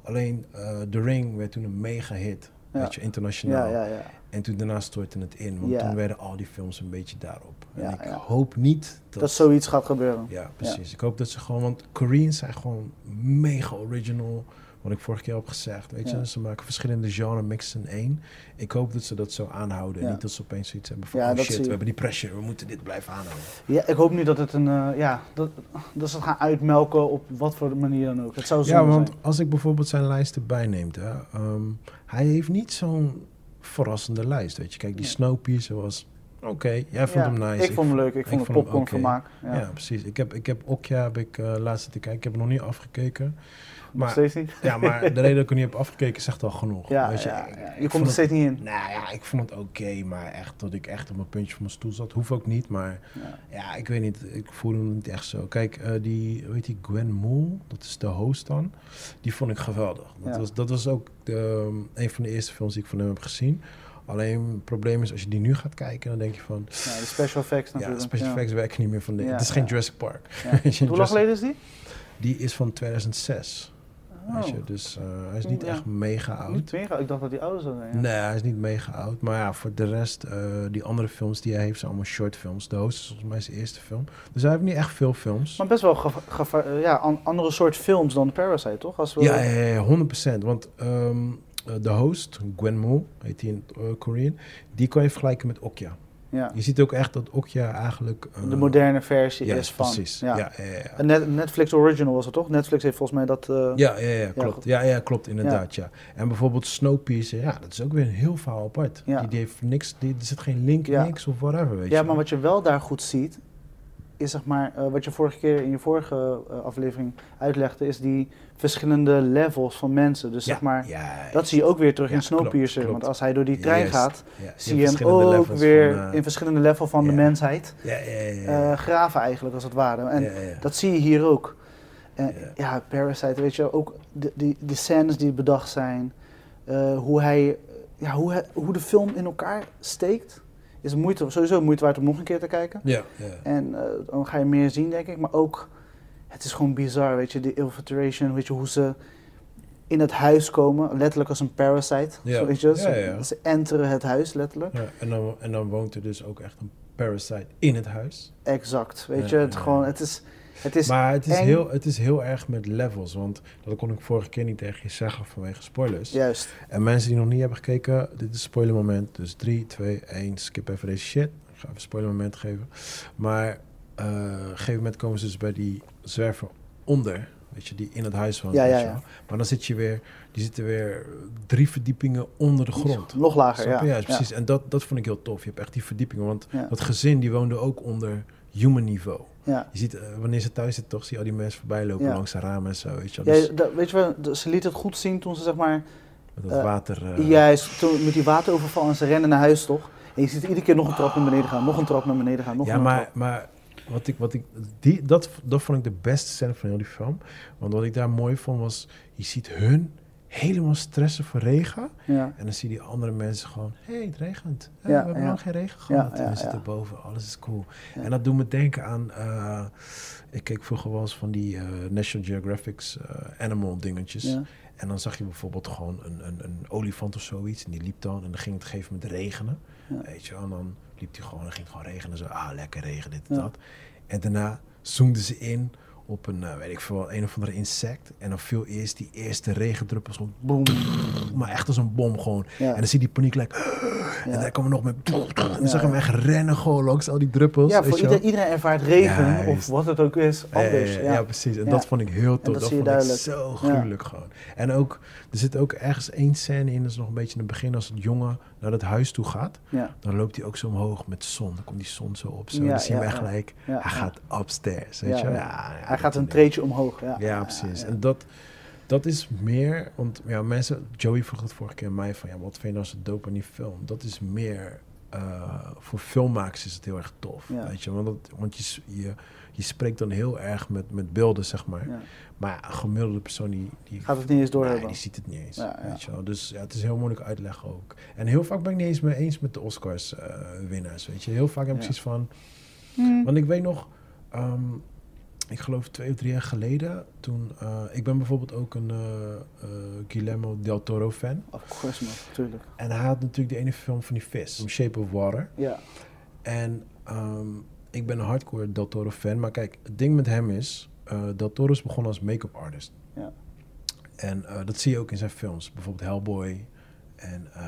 Alleen, eh The Ring werd toen een mega hit. Ja. Weet je, internationaal. Ja, ja, ja. En toen daarna stortte het in. Want toen werden al die films een beetje daarop. En ik hoop niet dat... Dat zoiets gaat gebeuren. Ja, precies. Ik hoop dat ze gewoon... Want Koreans zijn gewoon mega original. Wat ik vorige keer heb gezegd. Weet je, Ja. ze maken verschillende genre mixen in één. Ik hoop dat ze dat zo aanhouden. Ja. niet dat ze opeens zoiets hebben van... Ja, oh shit, we hebben die pressure. We moeten dit blijven aanhouden. Ja, ik hoop niet dat het een, eh, ja, dat, dat ze het gaan uitmelken op wat voor manier dan ook. Het zou Ja, want zijn. als ik bijvoorbeeld zijn lijst erbij neemt, hè, ehm, hij heeft niet zo'n verrassende lijst. Weet je, kijk, die. Snowpiercer was oké. Jij vond Ja, hem nice. Ik vond hem leuk, ik vond het popcorn oké. vermaak. Ja, Ja. precies. Ik heb, ik heb Okja heb ik uh, laatst te kijken. Ik heb hem nog niet afgekeken. Maar, steeds niet? ja, maar de (laughs) reden dat ik er niet heb afgekeken zegt al genoeg. Ja, weet je, ja, ja. je komt er het- steeds niet in. Nou ja, ik vond het oké, maar echt dat ik echt op mijn puntje van mijn stoel zat. Hoeft ook niet, maar Ja. ja, ik weet niet. Ik voelde hem niet echt zo. Kijk, eh, die, weet je, Gwen Mool, dat is de host dan. Die vond ik geweldig. Dat, Ja. was, dat was ook de, een van de eerste films die ik van hem heb gezien. Alleen het probleem is, als je die nu gaat kijken, dan denk je van... Ja, de special effects Ja, natuurlijk. special effects werken niet meer van dit. Ja, het is geen ja. Jurassic Park. Ja. (laughs) Hoe lang geleden is die? Die is van 2006. Weet je, dus eh, hij is niet Ja. echt mega oud. niet mega. Ik dacht dat die ouder zou zijn. ja. Nee, hij is niet mega oud. Maar ja, voor de rest, eh, die andere films die hij heeft, zijn allemaal short films. De Host is volgens mij zijn eerste film. Dus hij heeft niet echt veel films. Maar best wel eh, ja, an- andere soort films dan Parasite, toch? Als we, Ja, ja, ja, 100%. Want ehm, eh, de host, Gwen Mo, heet hij in Korean, die kan je vergelijken met Okja. Ja. Je ziet ook echt dat Okja eigenlijk... eh, De moderne versie ja, is van. precies. Ja. Ja, ja, ja, ja. Een Net- Netflix Original was het toch? Netflix heeft volgens mij dat... eh, Ja, ja, ja, klopt. Ja, ja, klopt, inderdaad, ja. En bijvoorbeeld Snowpiercer, ja, dat is ook weer een heel verhaal apart. Die, die heeft niks, die, er zit geen link, niks of whatever, weet Ja, je. maar wat je wel daar goed ziet, is zeg maar, uh, wat je vorige keer in je vorige uh, aflevering uitlegde, is die verschillende levels van mensen. Dus zeg maar, ja, dat zie je ook weer terug in Snowpiercer. Klopt, Want als hij door die trein gaat, zie je hem ook weer van, uh, in verschillende levels van de mensheid graven eigenlijk, als het ware. En dat zie je hier ook. ja. Parasite, weet je, ook de, die, de scènes die bedacht zijn, hoe hij, ja, hoe, hij, hoe de film in elkaar steekt is moeite, sowieso moeite waard om nog een keer te kijken. Ja, ja. En uh, dan ga je meer zien, denk ik. Maar ook, het is gewoon bizar, weet je, de infiltration, weet je, hoe ze in het huis komen, letterlijk als een parasite. Ja. Zo, weet je, ja, ja. Ze enteren het huis, letterlijk. Ja, en, dan, en dan woont er dus ook echt een parasite in het huis. Exact, weet je, het, gewoon, het is het is maar het is, heel, het is heel erg met levels. Want dat kon ik vorige keer niet tegen je zeggen vanwege spoilers. Juist. En mensen die nog niet hebben gekeken, dit is spoiler moment. Dus 3, 2, 1, skip even deze shit. Ik ga even spoiler moment geven. Maar uh, op een gegeven moment komen ze dus bij die zwerver onder. Weet je, die in het huis woont. Ja, ja, ja. Maar dan zit je weer, die zitten weer drie verdiepingen onder de grond. Nog lager, ja. ja. precies. En dat, dat vond ik heel tof. Je hebt echt die verdiepingen. Want dat gezin, die woonde ook onder human niveau. Ja. Je ziet, uh, wanneer ze thuis zitten, toch zie je al die mensen voorbij lopen langs de ramen en zo. Weet je, dus ja, dat, weet je wel, ze liet het goed zien toen ze zeg maar... Met dat uh, water... Uh, juist, toen, met die wateroverval en ze rennen naar huis toch? En je ziet iedere keer nog een trap naar beneden gaan, nog een trap naar beneden gaan, nog ja, een maar, trap. maar wat ik, wat ik, die, dat, dat vond ik de beste scène van heel die film. Want wat ik daar mooi vond was, je ziet hun helemaal stressen voor regen. Ja. En dan zie je die andere mensen gewoon, hé, hey, het regent. we hebben nog geen regen gehad. en we zitten boven, alles is cool. En dat doet me denken aan, uh, ik keek vroeger wel eens van die uh, National Geographic's uh, animal dingetjes. En dan zag je bijvoorbeeld gewoon een, een, een, olifant of zoiets. En die liep dan en dan ging het gegeven moment regenen. Weet je, en dan liep hij gewoon en ging gewoon regenen. Zo, ah, lekker regen, dit en dat. En daarna zoomden ze in op een, uh, weet ik veel, een of andere insect. En dan viel eerst die eerste regendruppels boom, maar echt als een bom gewoon. En dan zie je die paniek like, (gasps) en dan komen we nog met, en dan zag je hem echt rennen gewoon langs al die druppels. Ja, voor ieder, iedereen ervaart regen, of wat het ook is, anders. Ja, precies. En dat vond ik heel tof. Dat, dat vond duidelijk. ik zo gruwelijk gewoon. En ook, er zit ook ergens één scène in, dat is nog een beetje in het begin, als het jongen naar het huis toe gaat. Dan loopt hij ook zo omhoog met de zon. Dan komt die zon zo op. Zo. dan zie je hem echt gelijk, hij gaat upstairs, weet je. Ja, hij gaat een treetje omhoog. Ja, ja precies. En dat, dat is meer, want ja, mensen, Joey vroeg het vorige keer aan mij van, ja, wat vind je nou zo dope aan die film? Dat is meer, uh, voor filmmakers is het heel erg tof, weet je, want, dat, want je, je, je spreekt dan heel erg met, met beelden, zeg maar. Ja. Maar een gemiddelde persoon die, die... Gaat het niet eens door nee, die ziet het niet eens, weet je wel. Dus ja, het is heel moeilijk uitleggen ook. En heel vaak ben ik niet eens mee eens met de Oscars uh, winnaars, weet je. Heel vaak heb ik zoiets van... Hmm. Want ik weet nog... Um, ik geloof twee of drie jaar geleden, toen... Uh, ik ben bijvoorbeeld ook een uh, uh, Guillermo del Toro fan. Of course, man, natuurlijk. En hij had natuurlijk de ene film van die vis, Shape of Water. Ja. En um, ik ben een hardcore del Toro fan. Maar kijk, het ding met hem is... del Toro is begonnen als make-up artist. Ja. En dat zie je ook in zijn films. Bijvoorbeeld Hellboy, en, uh,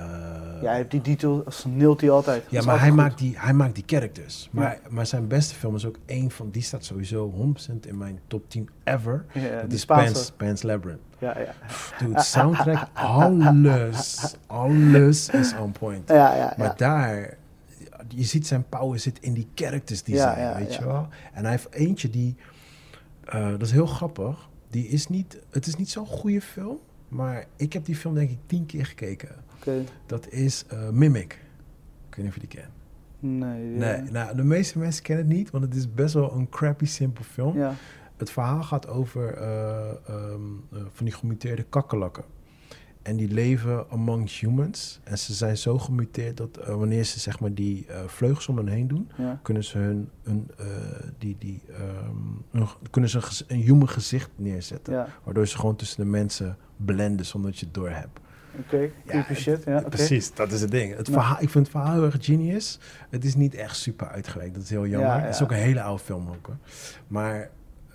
ja, hij heeft die details, neelt hij altijd. Ja, maar hij maakt, die, hij maakt die characters. Maar, maar zijn beste film is ook één van, die staat sowieso 100% in mijn top 10 ever. Ja, dat is Pan's, Pan's Labyrinth. Ja, ja. Dude, soundtrack, (laughs) alles, alles is on point. Ja, ja, maar daar, je ziet zijn power zit in die characters die zijn, weet je wel. En hij heeft eentje die, uh, dat is heel grappig, die is niet, het is niet zo'n goede film. Maar ik heb die film denk ik tien keer gekeken. Okay. Dat is uh, Mimic. Ik weet niet of je die kent. Nee. Nee, nou, de meeste mensen kennen het niet, want het is best wel een crappy, simpel film. Ja. Het verhaal gaat over uh, um, uh, van die gemuteerde kakkerlakken. En die leven among humans. En ze zijn zo gemuteerd dat uh, wanneer ze zeg maar die uh, vleugels om hen heen doen, ja. kunnen ze hun een, uh, die, die, um, een, kunnen ze een, een human gezicht neerzetten. Ja. Waardoor ze gewoon tussen de mensen blenden zonder dat je het door hebt. Oké, okay, creepy ja, shit. Ja, precies, dat is het ding. Het verhaal, ik vind het verhaal heel erg genius. Het is niet echt super uitgewerkt, dat is heel jammer. Ja, het is ook een hele oude film ook hoor. Maar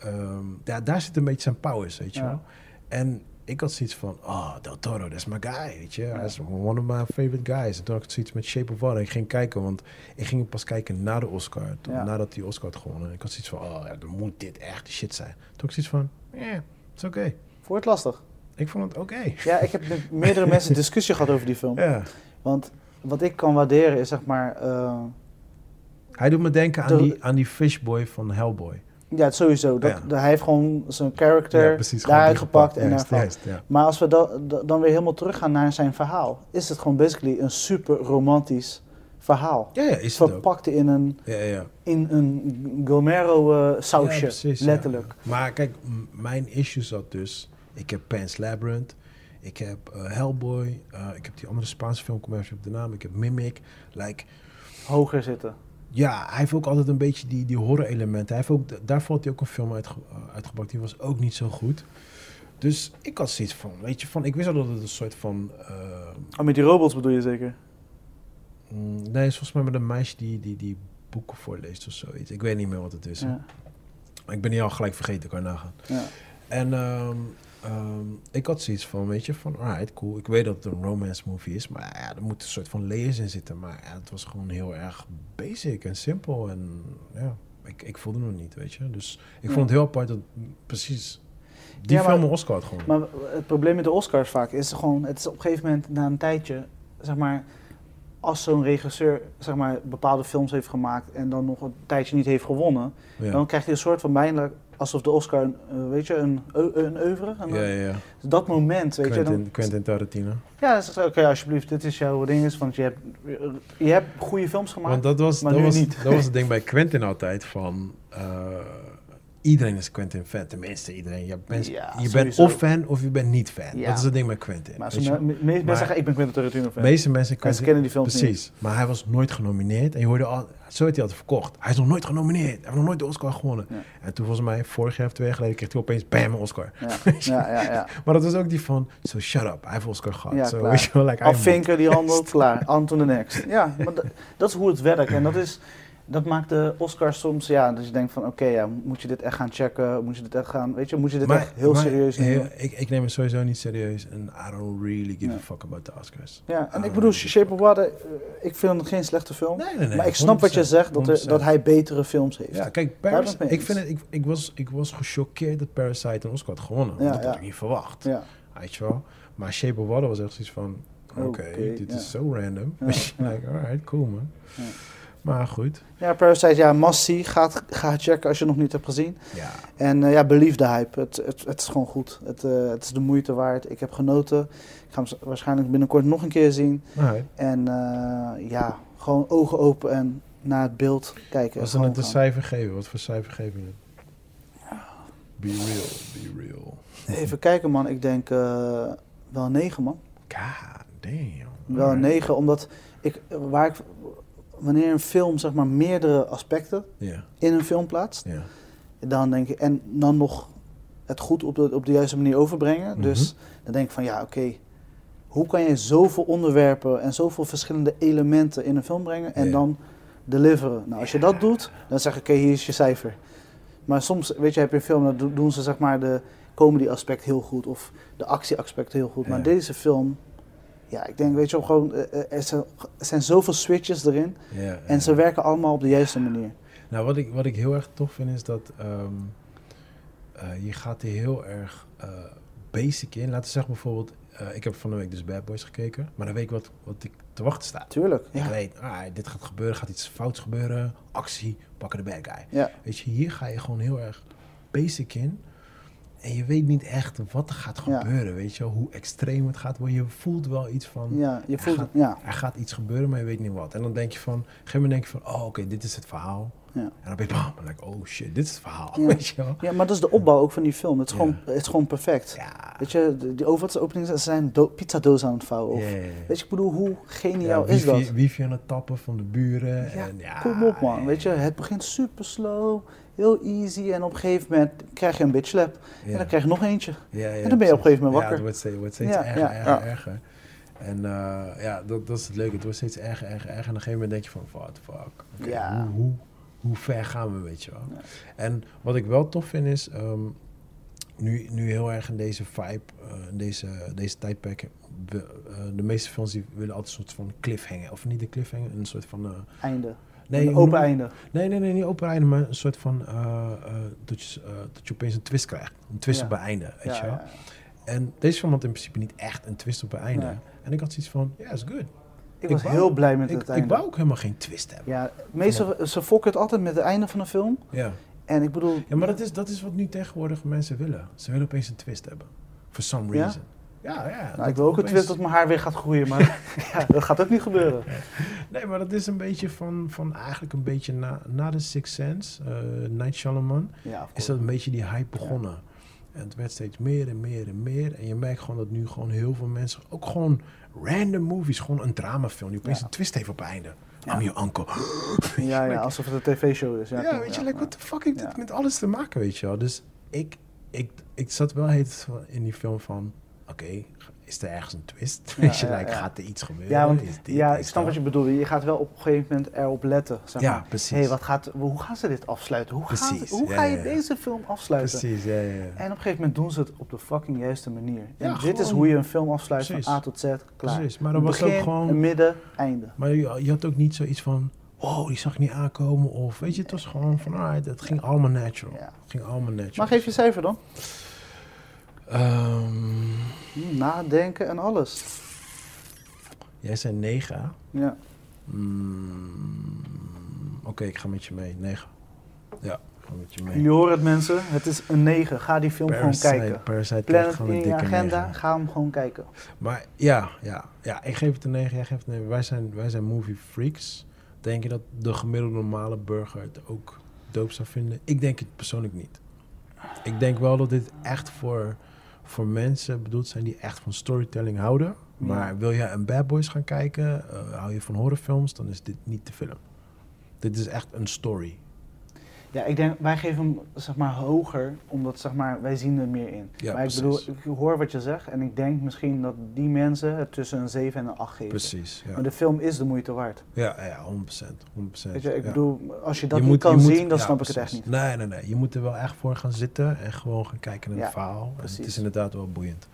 um, ja, daar zit een beetje zijn powers, weet je wel. En ik had zoiets van, oh, Del Toro, dat is mijn guy, weet je. Hij is one of my favorite guys. En toen had ik zoiets met Shape of Water. Ik ging kijken, want ik ging pas kijken na de Oscar. Toen, ja. Nadat hij Oscar had gewonnen. Ik had zoiets van, oh, ja, dan moet dit echt de shit zijn. Toen had ik zoiets van, ja, yeah, het is oké. Okay. Vond het lastig? Ik vond het oké. Okay. Ja, ik heb met meerdere (laughs) mensen discussie gehad over die film. Ja. Want wat ik kan waarderen is, zeg maar... Uh, Hij doet me denken aan, die, aan die Fishboy van Hellboy. Ja, sowieso. Dat, Ja. Hij heeft gewoon zijn character Ja, daaruit gepakt en Juist, daarvan. juist, ja. Maar als we da- da- dan weer helemaal teruggaan naar zijn verhaal, is het gewoon basically een super romantisch verhaal. Ja, ja, is het ook. Verpakt in een, Ja, ja. in een Gomero eh, sausje, precies, letterlijk. Maar kijk, mijn issue zat dus... Ik heb Pan's Labyrinth, ik heb eh, Hellboy, eh, ik heb die andere Spaanse film, kom even op de naam, ik heb Mimic. Like, Hoger zitten. Ja, hij heeft ook altijd een beetje die, die horror-elementen. Hij heeft ook, daar valt hij ook een film uitge, uh, uitgebracht, die was ook niet zo goed. Dus ik had zoiets van, weet je, van, ik wist al dat het een soort van... eh, Oh, met die robots bedoel je zeker? mm, nee, het is volgens mij met een meisje die, die, die boeken voorleest of zoiets. Ik weet niet meer wat het is. Ja. Maar ik ben niet al gelijk vergeten, kan je nagaan. ja. En ehm, ehm, ik had zoiets van, weet je, van alright, cool. Ik weet dat het een romance movie is, maar ja, er moeten een soort van layers in zitten. Maar ja, het was gewoon heel erg basic en simpel. En ja, ik, ik voelde het niet, weet je. Dus ik vond het heel apart dat precies die Ja, maar- film een Oscar had gewonnen. Maar het probleem met de Oscars vaak is gewoon, het is op een gegeven moment na een tijdje, zeg maar, als zo'n regisseur zeg maar, bepaalde films heeft gemaakt en dan nog een tijdje niet heeft gewonnen, ja. dan krijgt hij een soort van bijna alsof de Oscar, een, eh, weet je, een, een oeuvre. een- ja, ja, ja. Dat moment, weet je, Quentin, dan, Quentin Tarantino. ja, zegt hij, oké, alsjeblieft, dit is jouw ding, is, want je hebt, je hebt goede films gemaakt. Want dat was, maar dat, was, niet. dat was het (laughs) ding bij Quentin altijd van... eh, iedereen is Quentin fan, tenminste iedereen. Je, bent, Ja, je bent of fan of je bent niet fan. Ja. Dat is het ding met Quentin. maar me, me- meeste mensen zeggen, ik ben Quentin Tarantino fan. meeste mensen Quentin, kennen die niet. precies. Maar hij was nooit genomineerd. En je hoorde al, zo werd hij altijd verkocht. Hij is nog nooit genomineerd. Hij heeft nog nooit de Oscar gewonnen. Ja. En toen volgens mij, vorig jaar of twee jaar geleden, kreeg hij opeens bam, Oscar. Ja, (laughs) ja, ja. ja. Maar dat was ook die van, so shut up, hij heeft Oscar gehad. Klaar. weet je wel, like, Afvinken die handel, (laughs) klaar. On to the next. Ja, maar dat, dat is hoe het werkt. En dat, is, dat maakt de Oscars soms, ja, dat je denkt van, oké, ja, moet je dit echt gaan checken? Moet je dit echt gaan, weet je, moet je dit Maar- echt heel maar serieus heel- nemen? ik, ik neem het sowieso niet serieus. En I don't really give Ja. a fuck about the Oscars. Ja, en ik bedoel. Shape of Water, eh, ik vind het geen slechte film. Nee, nee, nee. maar ik snap wat je 100%, zegt, dat, er, 100%. dat hij betere films heeft. Ja, kijk, Paris, ik vind het, ik, ik, was, ik was gechoqueerd dat Parasite een Oscar had gewonnen. Ja, dat ja. had ik niet verwacht. Ja, Weet je wel? Maar Shape of Water was echt zoiets van... Oké, dit is zo random. (laughs) Like, alright, cool man. Maar goed. ja Parasite, ja, must see. Ga, ga checken als je het nog niet hebt gezien. Ja, En eh, ja, believe de hype. Het, het, het is gewoon goed. Het, eh, het is de moeite waard. Ik heb genoten. Ik ga hem waarschijnlijk binnenkort nog een keer zien. En eh, ja, gewoon ogen open en naar het beeld kijken. Als Gewoon het een cijfer geven, wat voor cijfer geef je het? Be real, be real. Even kijken man, ik denk wel 9 man. God damn. Wel. 9, omdat ik, waar ik, wanneer een film zeg maar meerdere aspecten Ja, in een film plaatst, ja. dan denk ik, en dan nog het goed op de, op de juiste manier overbrengen. Mhm. Dus dan denk ik van ja, oké, hoe kan je zoveel onderwerpen en zoveel verschillende elementen in een film brengen en Ja. dan deliveren? Nou, als je dat doet, dan zeg ik, oké, hier is je cijfer. Maar soms, weet je, heb je een film, dan do- doen ze zeg maar de comedy aspect heel goed of de actie aspect heel goed. Maar deze film, ja, ik denk, weet je wel, gewoon, eh, eh, er zijn, er zijn zoveel switches erin ja en ze werken allemaal op de juiste manier. Nou, wat ik, wat ik heel erg tof vind is dat ehm, eh, je gaat er heel erg basic in. Laten we zeggen bijvoorbeeld, ik heb van de week dus Bad Boys gekeken, maar dan weet ik wat, wat ik te wachten sta. Tuurlijk, Ik weet, ah, dit gaat gebeuren, gaat iets fouts gebeuren, actie, pakken de bad guy. Ja, Weet je, hier ga je gewoon heel erg basic in. En je weet niet echt wat er gaat Ja. gebeuren, weet je wel, hoe extreem het gaat worden. Je voelt wel iets van, ja je voelt, gaat- ja. er gaat iets gebeuren, maar je weet niet wat. En dan denk je van, op een gegeven moment denk je van, oh oké, dit is het verhaal. Ja. En dan ben je bam, denk ik, oh shit, dit is het verhaal, Ja. weet je wel. Ja, maar dat is de opbouw ook van die film. Het is, Ja. gewoon, het is gewoon perfect. Ja. Weet je, die overheidsopeningen ze zijn do pizzadoos aan het vouwen. Of, Ja, ja, ja. Weet je, ik bedoel, hoe Ja, geniaal is dat? wifi aan het tappen van de buren. Ja, en ja, Kom op man, weet je, het begint super slow, heel easy en op een gegeven moment krijg je een bitch slap. Ja. En dan krijg je nog eentje. Ja, ja, En dan ben je op een gegeven moment Ja, wakker. het wordt steeds, Ja, erger, ja, erger, ja. erger. En eh, ja, dat, dat is het leuke. Het wordt steeds erger, erger, erger. En op een gegeven moment denk je van, what the fuck. Ja. hoe, hoe, hoe ver gaan we, weet je wel. Ja. En wat ik wel tof vind is, ehm, nu, nu heel erg in deze vibe, eh, in deze, deze tijdperk, we- eh, de meeste films die willen altijd een soort van cliffhanger. Of niet een cliffhanger, een soort van... eh, Einde. nee, een open einde. Nee, nee, nee, niet open einde, maar een soort van dat, je, dat je opeens een twist krijgt. Een twist Ja. op een einde, weet Ja, je wel. ja, En deze film had in principe niet echt een twist op een einde. Nee. En ik had zoiets van, ja, is good. Ik was heel blij met ik, het einde. Ik wou ook helemaal geen twist hebben. Ja, meestal, ze fokken het altijd met het einde van een film. Ja, En ik bedoel... ja maar dat is, dat is wat nu tegenwoordig mensen willen. Ze willen opeens een twist hebben. For some reason. Ja, ja. Nou, ik wil ook een twist dat mijn haar weer gaat groeien, maar (laughs) (laughs) ja, dat gaat ook niet gebeuren. (laughs) Nee, maar dat is een beetje van, van eigenlijk een beetje na, na de Sixth Sense, eh Night Shyamalan, Ja, is dat een beetje die hype begonnen. En het werd steeds meer en meer en meer. En je merkt gewoon dat nu gewoon heel veel mensen, ook gewoon random movies, gewoon een dramafilm, die opeens Ja. een twist heeft op het einde. Ja. I'm your uncle. (gasps) Ja, ja, alsof het een tv-show is. Ja, Ja, weet je, like, what the fuck heeft dit met alles te maken, weet je wel. Dus ik, ik, ik zat wel heet in die film van, oké, is er ergens een twist? Ja, (laughs) je, ja, like, ja. gaat er iets gebeuren? Ja, want, Is dit, ja, ik snap wat je bedoelt. Je gaat wel op een gegeven moment erop letten. Zeg Ja, precies. Hey, wat gaat, hoe gaan ze dit afsluiten? Hoe, Precies, hoe ga je deze film afsluiten? Precies, ja. En op een gegeven moment doen ze het op de fucking juiste manier. En dit is hoe je een film afsluit Precies. van A tot Z, klaar. Precies, maar dat was ook gewoon- een midden, einde. Maar je, je had ook niet zoiets van, oh, die zag ik niet aankomen. Of weet je, het was gewoon van, het ging allemaal natural. Ja. Het ging allemaal natural. Maar geef je cijfer dan? Ehm, Hm, Nadenken en alles. jij zei 9. Ja. Mm, Oké, ik ga met je mee. 9. Ja, ik ga met je mee. Jullie horen het mensen, het is een 9. Ga die film gewoon kijken. Parasite Plan het gewoon in een je dikke agenda, 9. ga hem gewoon kijken. Maar ja, ja, ja, ik geef het een 9, jij geeft het een 9. Wij zijn, wij zijn movie freaks. Denk je dat de gemiddelde normale burger het ook doop zou vinden? Ik denk het persoonlijk niet. Ik denk wel dat dit echt voor, voor mensen bedoeld zijn die echt van storytelling houden. Maar wil je een Bad Boys gaan kijken, eh, hou je van horrorfilms, dan is dit niet de film. Dit is echt een story. Ja, ik denk, wij geven hem zeg maar hoger, omdat zeg maar, wij zien er meer in. Ja, maar ik precies. bedoel, ik hoor wat je zegt en ik denk misschien dat die mensen het tussen een 7 en een 8 geven. Precies, ja. Maar de film is de moeite waard. Ja, ja 100%. 100% Weet je, ik ja. bedoel, als je dat Je niet moet- kan moet- zien, dan snap ik het echt niet. Nee, nee, nee. Je moet er wel echt voor gaan zitten en gewoon gaan kijken naar het verhaal. En het is inderdaad wel boeiend.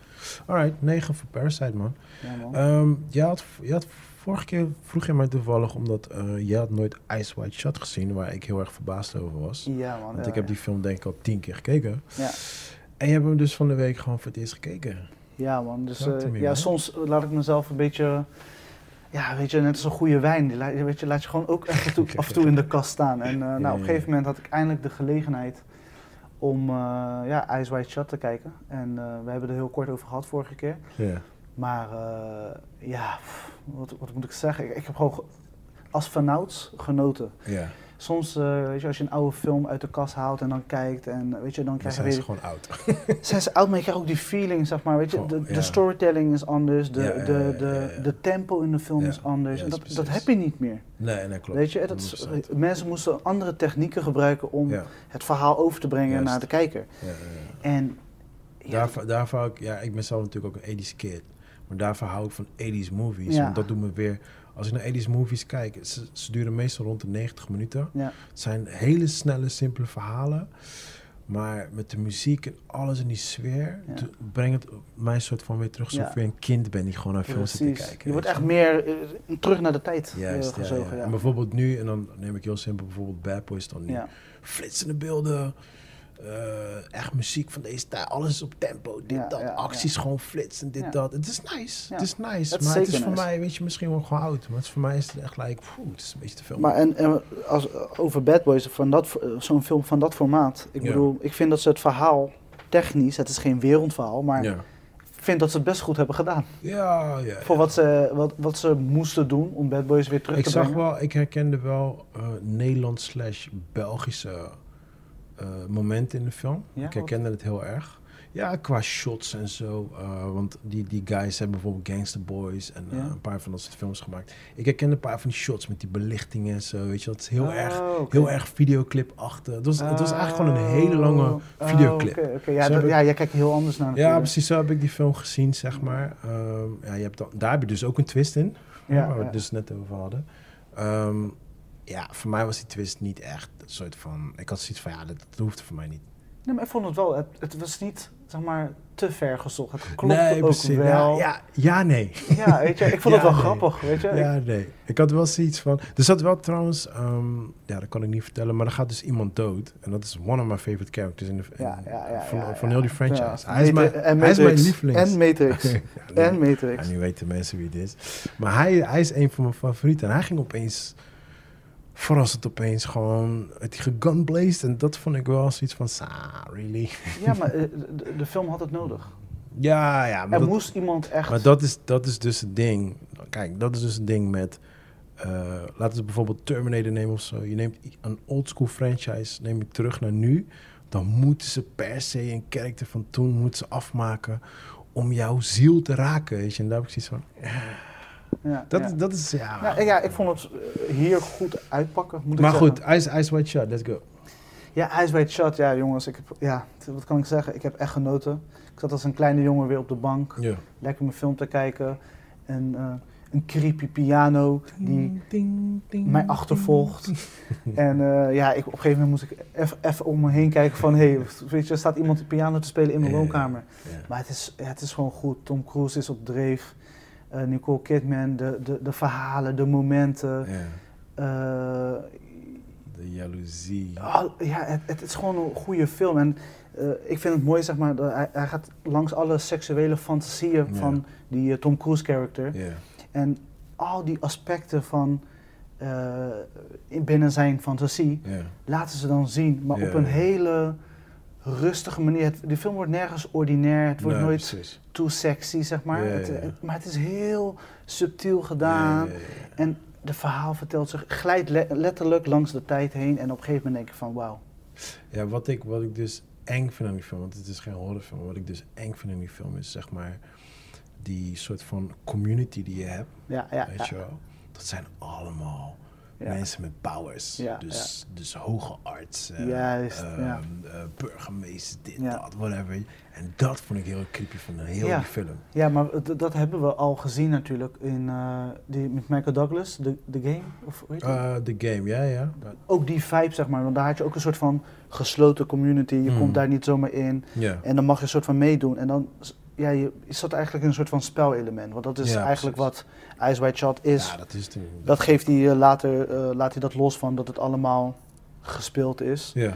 Alright, 9 voor Parasite, man. Ja, man. Ehm je, had, je had vorige keer vroeg je mij toevallig, omdat eh je had nooit Ice White Shot gezien, waar ik heel erg verbaasd over was. ja, man. Want ja, ik heb die film denk ik al tien keer gekeken. Ja. En je hebt hem dus van de week gewoon voor het eerst gekeken. Ja, man. Dus eh, ja, man. soms laat ik mezelf een beetje. Ja, weet je, net als een goede wijn. Die laat, weet je, laat je gewoon ook af en toe, (laughs) af en toe in de kast staan. En eh, nou, op een gegeven moment had ik eindelijk de gelegenheid om ja, Ice White Shot te kijken. En we hebben er heel kort over gehad vorige keer. Ja. Maar eh, ja, wat, wat moet ik zeggen? Ik, ik heb gewoon ge- als vanouds genoten. Ja, Soms, eh, weet je, als je een oude film uit de kast haalt en dan kijkt en eh, weet je, dan krijg je zijn ze weer gewoon oud. (laughs) zijn ze oud, maar je krijgt ook die feeling, zeg maar. Weet je, de, de ja. storytelling is anders, de, Ja, ja, de, tempo in de film is anders. en dat, dat heb je niet meer. Nee, nee, klopt. Weet je, dat is- 100%. mensen moesten andere technieken gebruiken om het verhaal over te brengen Juist. naar de kijker. ja, ja, ja. En ja, Daarvoor, ja, ik ben zelf natuurlijk ook een 80s kid. Maar daarvoor hou ik van 80s movies. Ja. Want dat doet me weer. Als ik naar 80s movies kijk, ze, ze duren meestal rond de 90 minuten. ja, Het zijn hele snelle, simpele verhalen. Maar met de muziek en alles in die sfeer, Ja. brengt het mij soort van weer terug. Alsof Ja. je een kind bent die gewoon naar films zit te kijken. Je wordt echt meer eh, terug naar de tijd eh, Juist, ja, gezogen. ja. Ja, En bijvoorbeeld nu, en dan neem ik heel simpel bijvoorbeeld Bad Boys dan nu. Ja. Flitsende beelden, eh, echt muziek van deze tijd, alles is op tempo, dit, Ja, dat, ja, acties gewoon flitsen, dit, dat. Het is nice, het is nice. Is maar het is voor nice. mij, weet je, misschien wel gewoon oud. Maar het is voor mij is het echt like, poeh, het is een beetje te veel. Maar en, en als, over Bad Boys, van dat, zo'n film van dat formaat. Ik bedoel, ik vind dat ze het verhaal technisch, het is geen wereldverhaal, maar ik vind dat ze het best goed hebben gedaan. Ja, ja. Voor wat ze, wat, wat ze moesten doen om Bad Boys weer terug Ik te zag brengen. wel, ik herkende wel eh Nederlands slash Belgische momenten in de film. Ja, ik herkende het heel erg. Ja, qua shots en zo. eh, want die, die guys hebben bijvoorbeeld Gangster Boys en eh, Ja. een paar van dat soort films gemaakt. Ik herkende een paar van die shots met die belichtingen en zo. Weet je, dat is heel Oh, erg, heel erg videoclip achter. Het was, het was eigenlijk gewoon een hele lange Oh, videoclip. Ja, dat- ik- ja, jij kijkt heel anders naar Ja, precies. Zo heb ik die film gezien, zeg maar. Ehm, ja, je hebt dan, daar heb je dus ook een twist in. Ja, waar we het dus net over hadden. Ehm, ja, voor mij was die twist niet echt een soort van... Ik had zoiets van, ja, dat, dat hoeft voor mij niet. Nee, maar ik vond het wel, het, het was niet, zeg maar, te ver gezocht. Het klopte nee, ook precies. wel. Ja, ja, ja, nee. Ja, weet je, ik vond (laughs) Ja, het wel nee. grappig, weet je. Ja, nee. Ik had wel zoiets van... Er zat wel trouwens... ehm, ja, dat kan ik niet vertellen. Maar er gaat dus iemand dood. En dat is one of my favorite characters in de, in- Ja, ja, ja, van, van heel die franchise. Hij, is mijn, en hij is mijn Matrix. lievelings. En Matrix. (laughs) En Matrix. Ja, nu weten mensen wie het is. Maar hij, hij is een van mijn favorieten. En hij ging opeens... Verrassend opeens gewoon... Het gegunblazed. En dat vond ik wel zoiets van... Sa, really? (laughs) Ja, maar eh, de, de film had het nodig. Ja, ja. Maar Er dat, moest iemand echt... Maar dat is, dat is dus het ding. Kijk, dat is dus het ding met. eh, laten we bijvoorbeeld Terminator nemen of zo. Je neemt een oldschool franchise, neem je terug naar nu. Dan moeten ze per se een karakter van toen moeten ze afmaken om jouw ziel te raken. Weet je? En daar heb ik zoiets van. Ja, Dat, ja. Is, dat is ja. Ja, ja, ik vond het eh, hier goed uitpakken, moet maar ik goed. Ice, Ice White Shot, let's go. Ja, Ice White Shot, ja jongens, ik heb, ja, wat kan ik zeggen? Ik heb echt genoten. Ik zat als een kleine jongen weer op de bank, Ja. lekker mijn film te kijken. En eh, een creepy piano die Ding, ding, mij ding. achtervolgt. (laughs) En eh, ja, ik, op een gegeven moment moest ik even om me heen kijken van... hé, hey, weet je, er staat iemand de piano te spelen in mijn woonkamer. Ja. Maar het is, ja, het is gewoon goed. Tom Cruise is op dreef. Eh, Nicole Kidman, de, de, de verhalen, de momenten. Ja. Eh, De jaloezie. ah, ja, het, het is gewoon een goede film. En eh, ik vind het mooi, zeg maar, dat hij, hij gaat langs alle seksuele fantasieën Ja. van die Tom Cruise character. Ja. En al die aspecten van in binnen zijn fantasie laten ze dan zien, maar op een hele rustige manier. Het, de film wordt nergens ordinair, het wordt Nee, nooit precies. too sexy, zeg maar. Ja, ja, Het, ja. het- maar het is heel subtiel gedaan. En de verhaal vertelt zich, glijdt le- letterlijk langs de tijd heen. En op een gegeven moment denk ik van, wauw. Ja, wat ik, wat ik dus eng vind aan die film, want het is geen horrorfilm, wat ik dus eng vind aan die film is zeg maar die soort van community die je hebt, Ja, ja, weet ja. je wel. Dat zijn allemaal. Mensen met powers. Dus, dus hoge Juist, ja. eh, burgemeester, dit, dat, whatever. En dat vond ik heel creepy van Ja. die film. Ja, maar dat hebben we al gezien natuurlijk in eh, die, met Michael Douglas, The, the Game. Of, hoe heet De game, ja, ja. ook die vibe, zeg maar. Want daar had je ook een soort van gesloten community. Je Mm. komt daar niet zomaar in. En dan mag je een soort van meedoen. En dan ja, je, je zat eigenlijk een soort van spelelement. Want dat is Ja, eigenlijk precies. wat Ice White Shot is. ja dat is het. dat geeft hij eh, later, eh, laat hij dat los van dat het allemaal gespeeld is. Ja,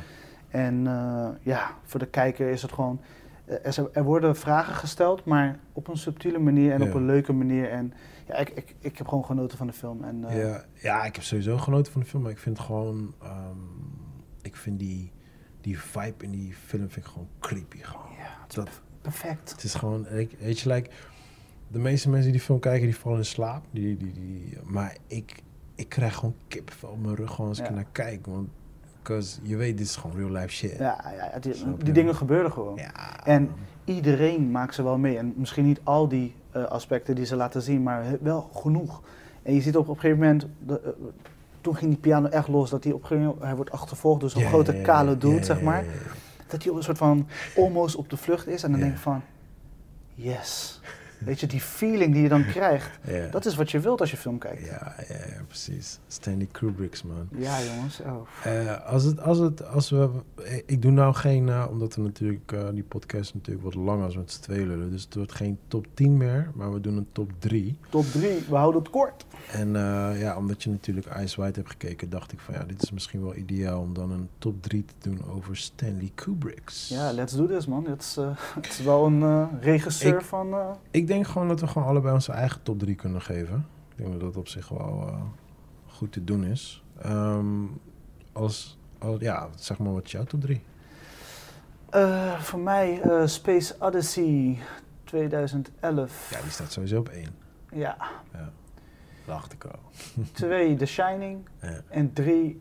En eh, ja, voor de kijker is het gewoon... er, er worden vragen gesteld, maar op een subtiele manier en Ja. op een leuke manier. En ja, ik, ik, ik heb gewoon genoten van de film. En, ja, ja, ik heb sowieso genoten van de film, maar ik vind gewoon, ehm, ik vind die, die vibe in die film vind ik gewoon creepy gewoon. ja, is Dat, perfect. het is gewoon, ik- weet je, like, de meeste mensen die die film kijken, die vallen in slaap. Die, die, die, maar ik, ik krijg gewoon kippenvel op mijn rug gewoon als ik Ja. naar kijk. Want, je weet, dit is gewoon real life shit. Ja, ja, die, dingen gebeuren gewoon. Ja. En iedereen maakt ze wel mee. En misschien niet al die eh, aspecten die ze laten zien, maar wel genoeg. En je ziet op, op een gegeven moment, de, eh, toen ging die piano echt los, dat hij op een gegeven moment, hij wordt achtervolgd door zo'n grote kale dude, zeg maar. Dat hij op een soort van almost op de vlucht is. En dan denk ik van, yes. Weet je, die feeling die je dan krijgt, (laughs) dat is wat je wilt als je film kijkt. Ja, ja, ja, precies. Stanley Kubrick's, man. Ja, jongens. Oh. Eh, als het, als het, als we, eh, ik doe nou geen, eh, omdat we natuurlijk, die podcast natuurlijk wat langer is met z'n tweeën lullen. Dus het wordt geen top 10 meer, maar we doen een top 3. Top 3, we houden het kort. En ja, omdat je natuurlijk Ice White hebt gekeken, dacht ik van ja, dit is misschien wel ideaal om dan een top 3 te doen over Stanley Kubrick's. Ja, let's do this, man. Het is, (laughs) het is wel een regisseur Ik- van... Ik denk gewoon dat we gewoon allebei onze eigen top 3 kunnen geven. Ik denk dat dat op zich wel eh, goed te doen is. Ehm, als, als, ja, zeg maar wat is jouw top 3? Eh, voor mij eh, Space Odyssey 2011. Ja, die staat sowieso op 1. Ja. Ja, dacht ik al. Twee, The Shining. Ja. En drie,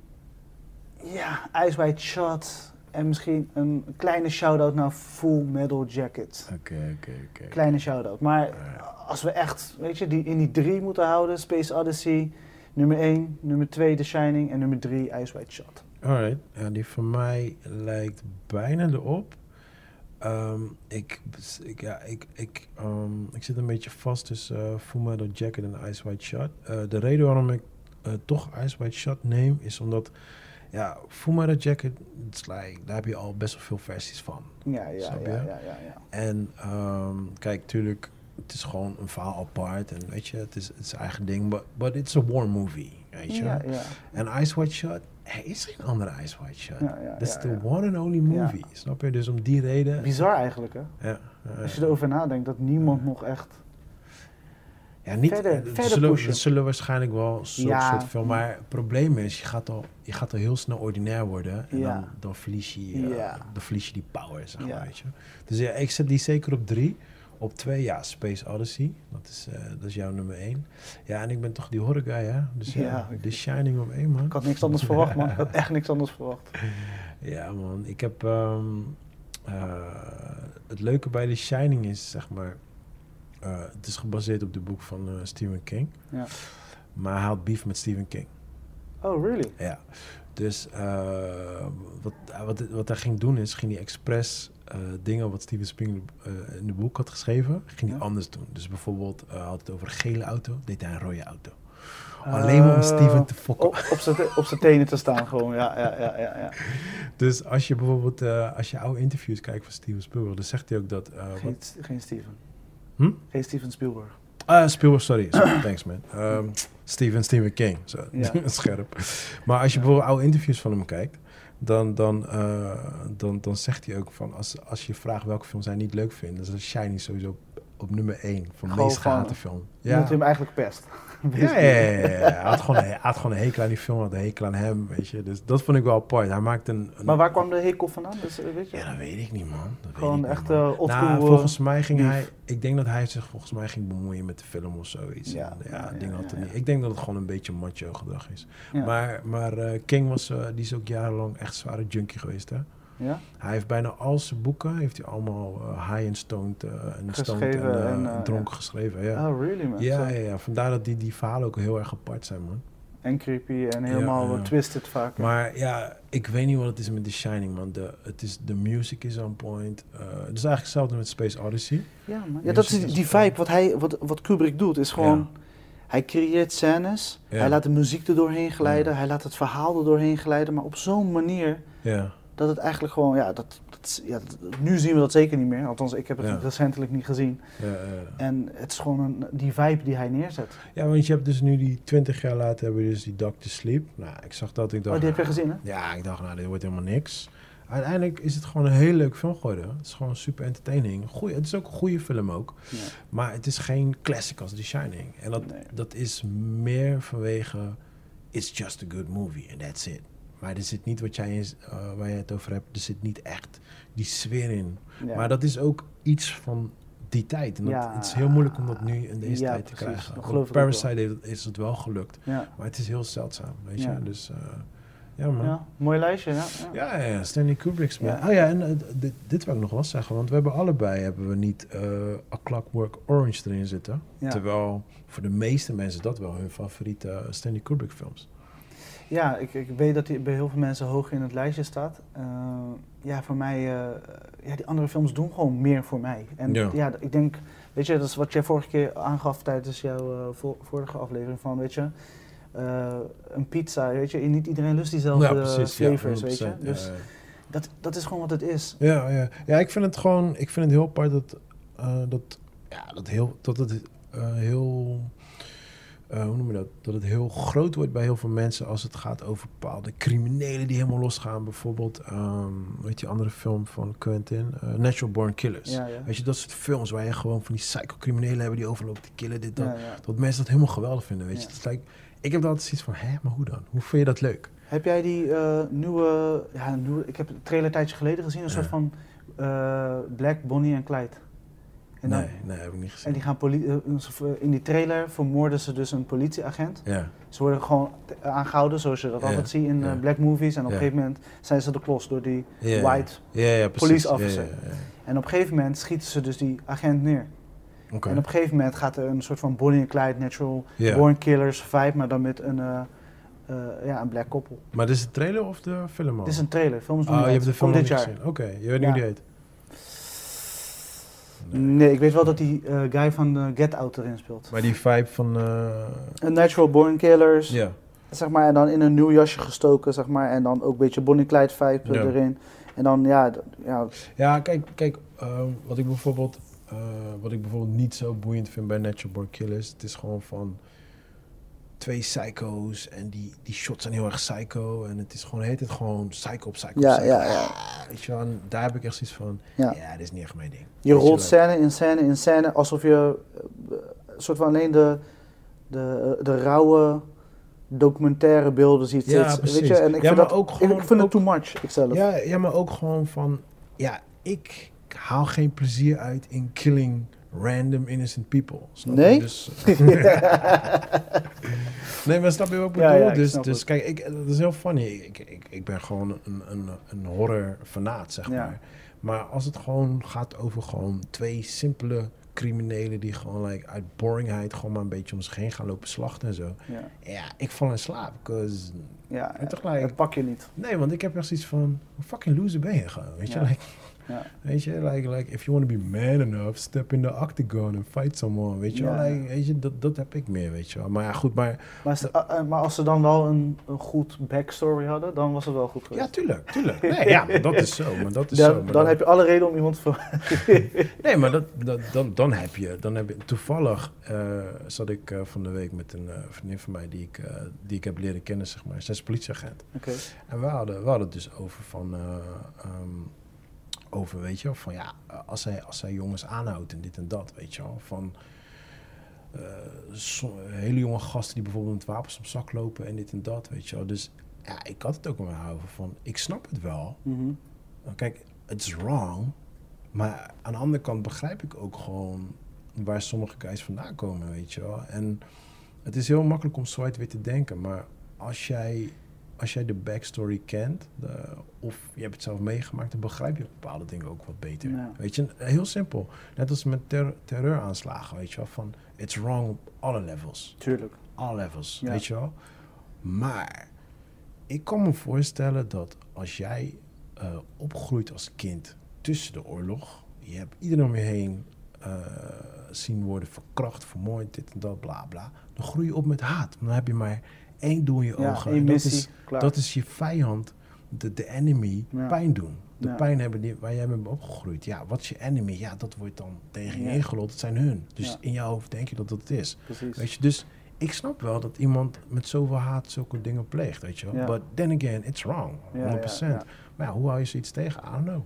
ja, Ice White Shot. En misschien een kleine shout-out naar Full Metal Jacket. Oké, oké, oké. Kleine shout-out. Maar als we echt, weet je, die in die drie moeten houden. Space Odyssey, nummer 1. Nummer 2, The Shining. En nummer 3, Ice White Shot. Alright, ja, die van mij lijkt bijna erop. Ehm, ik, ik, ja, ik, ik, ehm, ik zit een beetje vast tussen uh, Full Metal Jacket en Ice White Shot. Eh, de reden waarom ik eh, toch Ice White Shot neem, is omdat Ja, Metal Jacket, it's like, daar heb je al best wel veel versies van. Ja, ja, Snap ja, je? ja, ja, ja. En ehm, kijk, tuurlijk, het is gewoon een verhaal apart. En weet je, het is het is eigen ding. But, but it's a war movie, weet je. Ja, ja. En Ice White Shot, er is geen andere Ice White Shot. Ja, ja, That is ja, the one and only movie, snap je? Dus om die reden... Bizar eigenlijk, hè? Ja, Als je erover nadenkt, dat niemand nog echt... Ja, niet, Verder- eh, verder zullen, pushen. er zullen waarschijnlijk wel zo'n Ja. soort film. Maar het probleem is, je gaat al, je gaat al heel snel ordinair worden. En Ja. dan, dan, verlies je, eh, Ja. dan verlies je die power, zeg maar, weet je. Dus ja, ik zet die zeker op drie. Op twee, ja, Space Odyssey. Dat is, eh, dat is jouw nummer één. Ja, en ik ben toch die horror guy, hè? Dus ja, Ja. The Shining op één, man. Ik had niks anders verwacht, man. Ik had echt niks anders verwacht. (laughs) Ja, man. Ik heb... ehm, eh, het leuke bij The Shining is, zeg maar... eh, het is gebaseerd op het boek van eh, Stephen King. Ja. Maar hij had beef met Stephen King. Oh, really? Ja. Dus eh, wat, wat, wat hij ging doen is, ging hij expres dingen wat Steven Spielberg in het boek had geschreven, ging hij anders doen. Dus bijvoorbeeld had het over een gele auto, deed hij een rode auto. Alleen maar om Steven te fokken. Op, zijn tenen te staan gewoon, ja, ja, ja, ja. ja. Dus als je bijvoorbeeld, als je oude interviews kijkt van Steven Spielberg, dan zegt hij ook dat... Geen, geen Steven. Hm? Geen Steven Spielberg. Ah, Spielberg, sorry. sorry (coughs) thanks man. Um, Steven, Stephen King. Zo, Ja. (laughs) scherp. Maar als je bijvoorbeeld oude interviews van hem kijkt, dan, dan, uh, dan, dan zegt hij ook van, als, als je vraagt welke films hij niet leuk vindt, dan is Shiny sowieso op, op nummer 1 van de meest gehate film. Ja. Moet hem eigenlijk pest. (laughs) Ja, ja, (laughs) had gewoon, hij had gewoon een hekel aan die film, had een hekel aan hem, weet je. Dus dat vond ik wel apart. Hij maakte een... een maar waar kwam de hekel vandaan? Dus, weet je? Ja, dat weet ik niet, man. Dat gewoon weet ik echt uh, nou, volgens mij ging hij... Ik denk dat hij zich volgens mij ging bemoeien met de film of zoiets. Ja, ja, ja, ding had er niet. Ik denk dat het gewoon een beetje macho gedrag is. Maar, maar uh, King was, uh, die is ook jarenlang echt zware junkie geweest, hè. Ja? Hij heeft bijna al zijn boeken, heeft hij allemaal uh, high and stoned uh, en stoned en, en, en uh, dronken ja. geschreven. Ja. Oh, really, man? Ja, ja, ja, vandaar dat die, die verhalen ook heel erg apart zijn, man. En creepy en helemaal ja, twisted vaak. Maar ja, ik weet niet wat het is met The Shining, man. De, het is, de music is on point. Het is eigenlijk hetzelfde met Space Odyssey. Ja, man. ja dat is die, die vibe. Wat, hij, wat, wat Kubrick doet, is gewoon... Hij creëert scènes, hij laat de muziek er doorheen glijden, hij laat het verhaal er doorheen glijden, maar op zo'n manier ja. Dat het eigenlijk gewoon, ja, dat, dat, ja dat, nu zien we dat zeker niet meer. Althans, ik heb het Ja. recentelijk niet gezien. Ja, ja. En het is gewoon een, die vibe die hij neerzet. ja, want je hebt dus nu die 20 jaar later hebben we dus die Doctor Sleep. Nou, ik zag dat, ik dacht... Oh, die heb je gezien, hè? Ja, ik dacht, nou, dit wordt helemaal niks. Uiteindelijk is het gewoon een heel leuk film geworden. Het is gewoon super entertaining. Goeie, het is ook een goede film ook. Ja. Maar het is geen classic als The Shining. En dat, Nee. dat is meer vanwege... It's just a good movie and that's it. Maar er zit niet wat jij, is, uh, waar je het over hebt. Er zit niet echt die sfeer in. Ja. Maar dat is ook iets van die tijd. En dat, Ja. het is heel moeilijk om dat nu in deze Ja, tijd te precies. krijgen. Ook Parasite heeft- is het wel gelukt. Maar het is heel zeldzaam, weet Ja. je. Dus uh, ja, man. ja, mooi lijstje, ja. ja. Ja, Stanley Kubrick's man. Oh ja, en uh, dit, dit wil ik nog wel zeggen, want we hebben allebei hebben we niet A Clockwork Orange erin zitten. Terwijl voor de meeste mensen dat wel hun favoriete Stanley Kubrick films. Ja, ik, ik weet dat hij bij heel veel mensen hoog in het lijstje staat. Uh, ja, voor mij, uh, ja, die andere films doen gewoon meer voor mij. En Ja. ja, ik denk, weet je, dat is wat jij vorige keer aangaf tijdens jouw uh, vo vorige aflevering van, weet je, een pizza, weet je, niet iedereen lust diezelfde ja, precies, flavors, ja, weet je. Dus. Dat, dat is gewoon wat het is. Ja, ja. ja ik vind het gewoon, ik vind het heel apart dat, dat, ja, dat, heel, dat het heel, uh, hoe noem je dat, dat het heel groot wordt bij heel veel mensen als het gaat over bepaalde criminelen die helemaal losgaan. Bijvoorbeeld, um, weet je, andere film van Quentin, uh, Natural Born Killers. Ja, ja. Weet je, dat soort films waar je gewoon van die psycho-criminelen hebben die overlopen te killen, dit, dat. Ja. Dat mensen dat helemaal geweldig vinden, weet je. Like, ik heb altijd zoiets van, hè, maar hoe dan? Hoe vind je dat leuk? Heb jij die uh, nieuwe, ja, nieuwe, ik heb het trailer een tijdje geleden gezien, een soort van Black, Bonnie en Clyde. En dan- nee, nee, heb ik niet gezien. En die gaan poli- eh, in die trailer vermoorden ze dus een politieagent. Ja, Ze worden gewoon aangehouden, zoals je dat Ja, altijd ziet in eh, ja. black movies. En op een gegeven moment zijn ze de klos door die white. ja, ja, precies. police officer. En op een gegeven moment schieten ze dus die agent neer. En op een gegeven moment gaat er een soort van Bonnie en Clyde natural born killers vibe, maar dan met een, eh, eh, ja, een black koppel. Maar dit is de trailer of de film al? Dit is een trailer, film is nog Oh, je hebt de film dit jaar. gezien. Oké, je weet niet hoe die heet. Nee, ik weet wel dat die eh, guy van eh, Get Out erin speelt. Maar die vibe van... eh, Een natural born killers. ja. zeg maar, en dan in een nieuw jasje gestoken, zeg maar, en dan ook een beetje Bonnie Clyde vibe erin. En dan, ja, ja, Ja, kijk, kijk wat, ik bijvoorbeeld, eh, wat ik bijvoorbeeld niet zo boeiend vind bij Natural Born Killers, het is gewoon van twee psycho's en die, die shots zijn heel erg psycho en het is gewoon, heet het gewoon psycho op psycho. Ja, psycho. ja, ja. Ah, Weet je wel, daar heb ik echt zoiets van, Ja. ja, dit is niet echt mijn ding. je Weet rolt wel. scène in scène in scène, alsof je eh, soort van alleen de, de, de rauwe documentaire beelden ziet. Ja, Weet precies. je, en ik Ja, vind, dat, ook ik, gewoon- ik vind het too much, ikzelf. Ja, ja, maar ook gewoon van, ja, ik haal geen plezier uit in killing random innocent people. Snap je? Nee? Dus, (laughs) nee, maar snap je wat ik Ja, bedoel? ja, ik dus dus het. kijk, ik, dat is heel funny. Ik, ik, ik ben gewoon een, een, een horror fanaat, zeg Ja. maar. Maar als het gewoon gaat over gewoon twee simpele criminelen die gewoon like, uit boringheid gewoon maar een beetje om zich heen gaan lopen slachten en zo. Ja, Ja, ik val in slaap. 'cause- ja, En tegelijk- dat pak je niet. Nee, want ik heb echt zoiets van, hoe fucking loser ben je gewoon, weet je? Ja. Like, Ja. Weet je, like, like if you want to be man enough, step in the octagon and fight someone, weet je wel. Ja. Like, weet je, dat, dat heb ik meer, weet je wel. Maar ja, goed, maar... Maar, als- eh, eh, maar als ze dan wel een, een goed backstory hadden, dan was het wel goed geweest. Ja, tuurlijk, tuurlijk. Nee, ja, maar dat is zo, maar dat is dan zo. Maar dan heb je alle reden om iemand voor. (laughs) Nee, maar dat, dat, dan, dan heb je, dan heb je... Toevallig eh, zat ik van de week met een eh, vriendin van mij die ik, die ik heb leren kennen, zeg maar. Zij is politieagent. Oké. En we hadden, we hadden het dus over van... eh, ehm, over, weet je wel, van ja, als hij, als hij jongens aanhoudt en dit en dat, weet je wel. Van eh, so- hele jonge gasten die bijvoorbeeld met wapens op zak lopen en dit en dat, weet je wel. Dus ja, ik had het ook haar over van, ik snap het wel. Mhm. Kijk, het is wrong. Maar aan de andere kant begrijp ik ook gewoon waar sommige guys vandaan komen, weet je wel. En het is heel makkelijk om zwart-wit te denken, maar als jij, als jij de backstory kent, de, of je hebt het zelf meegemaakt, dan begrijp je bepaalde dingen ook wat beter. Ja. Weet je, heel simpel. Net als met ter- terreuraanslagen, weet je wel, van it's wrong op alle levels. Tuurlijk. All levels, Ja. weet je wel. Maar ik kan me voorstellen dat als jij eh, opgroeit als kind tussen de oorlog, je hebt iedereen om je heen eh, zien worden verkracht, vermoord, dit en dat, bla bla. Dan groei je op met haat. Dan heb je maar doel in je Ja, ogen. dat is, klaar. dat is je vijand, de, de enemy, Ja. pijn doen. De Ja. pijn hebben die, waar jij mee bent opgegroeid. Ja, wat is je enemy? Ja, dat wordt dan tegen je. Dat zijn hun. Dus in jouw hoofd denk je dat dat het is. Precies. Weet je, dus ik snap wel dat iemand met zoveel haat zulke dingen pleegt, weet je wel. But then again, it's wrong. 100%. Ja, ja, ja. Maar ja, hoe hou je zoiets tegen? I don't know.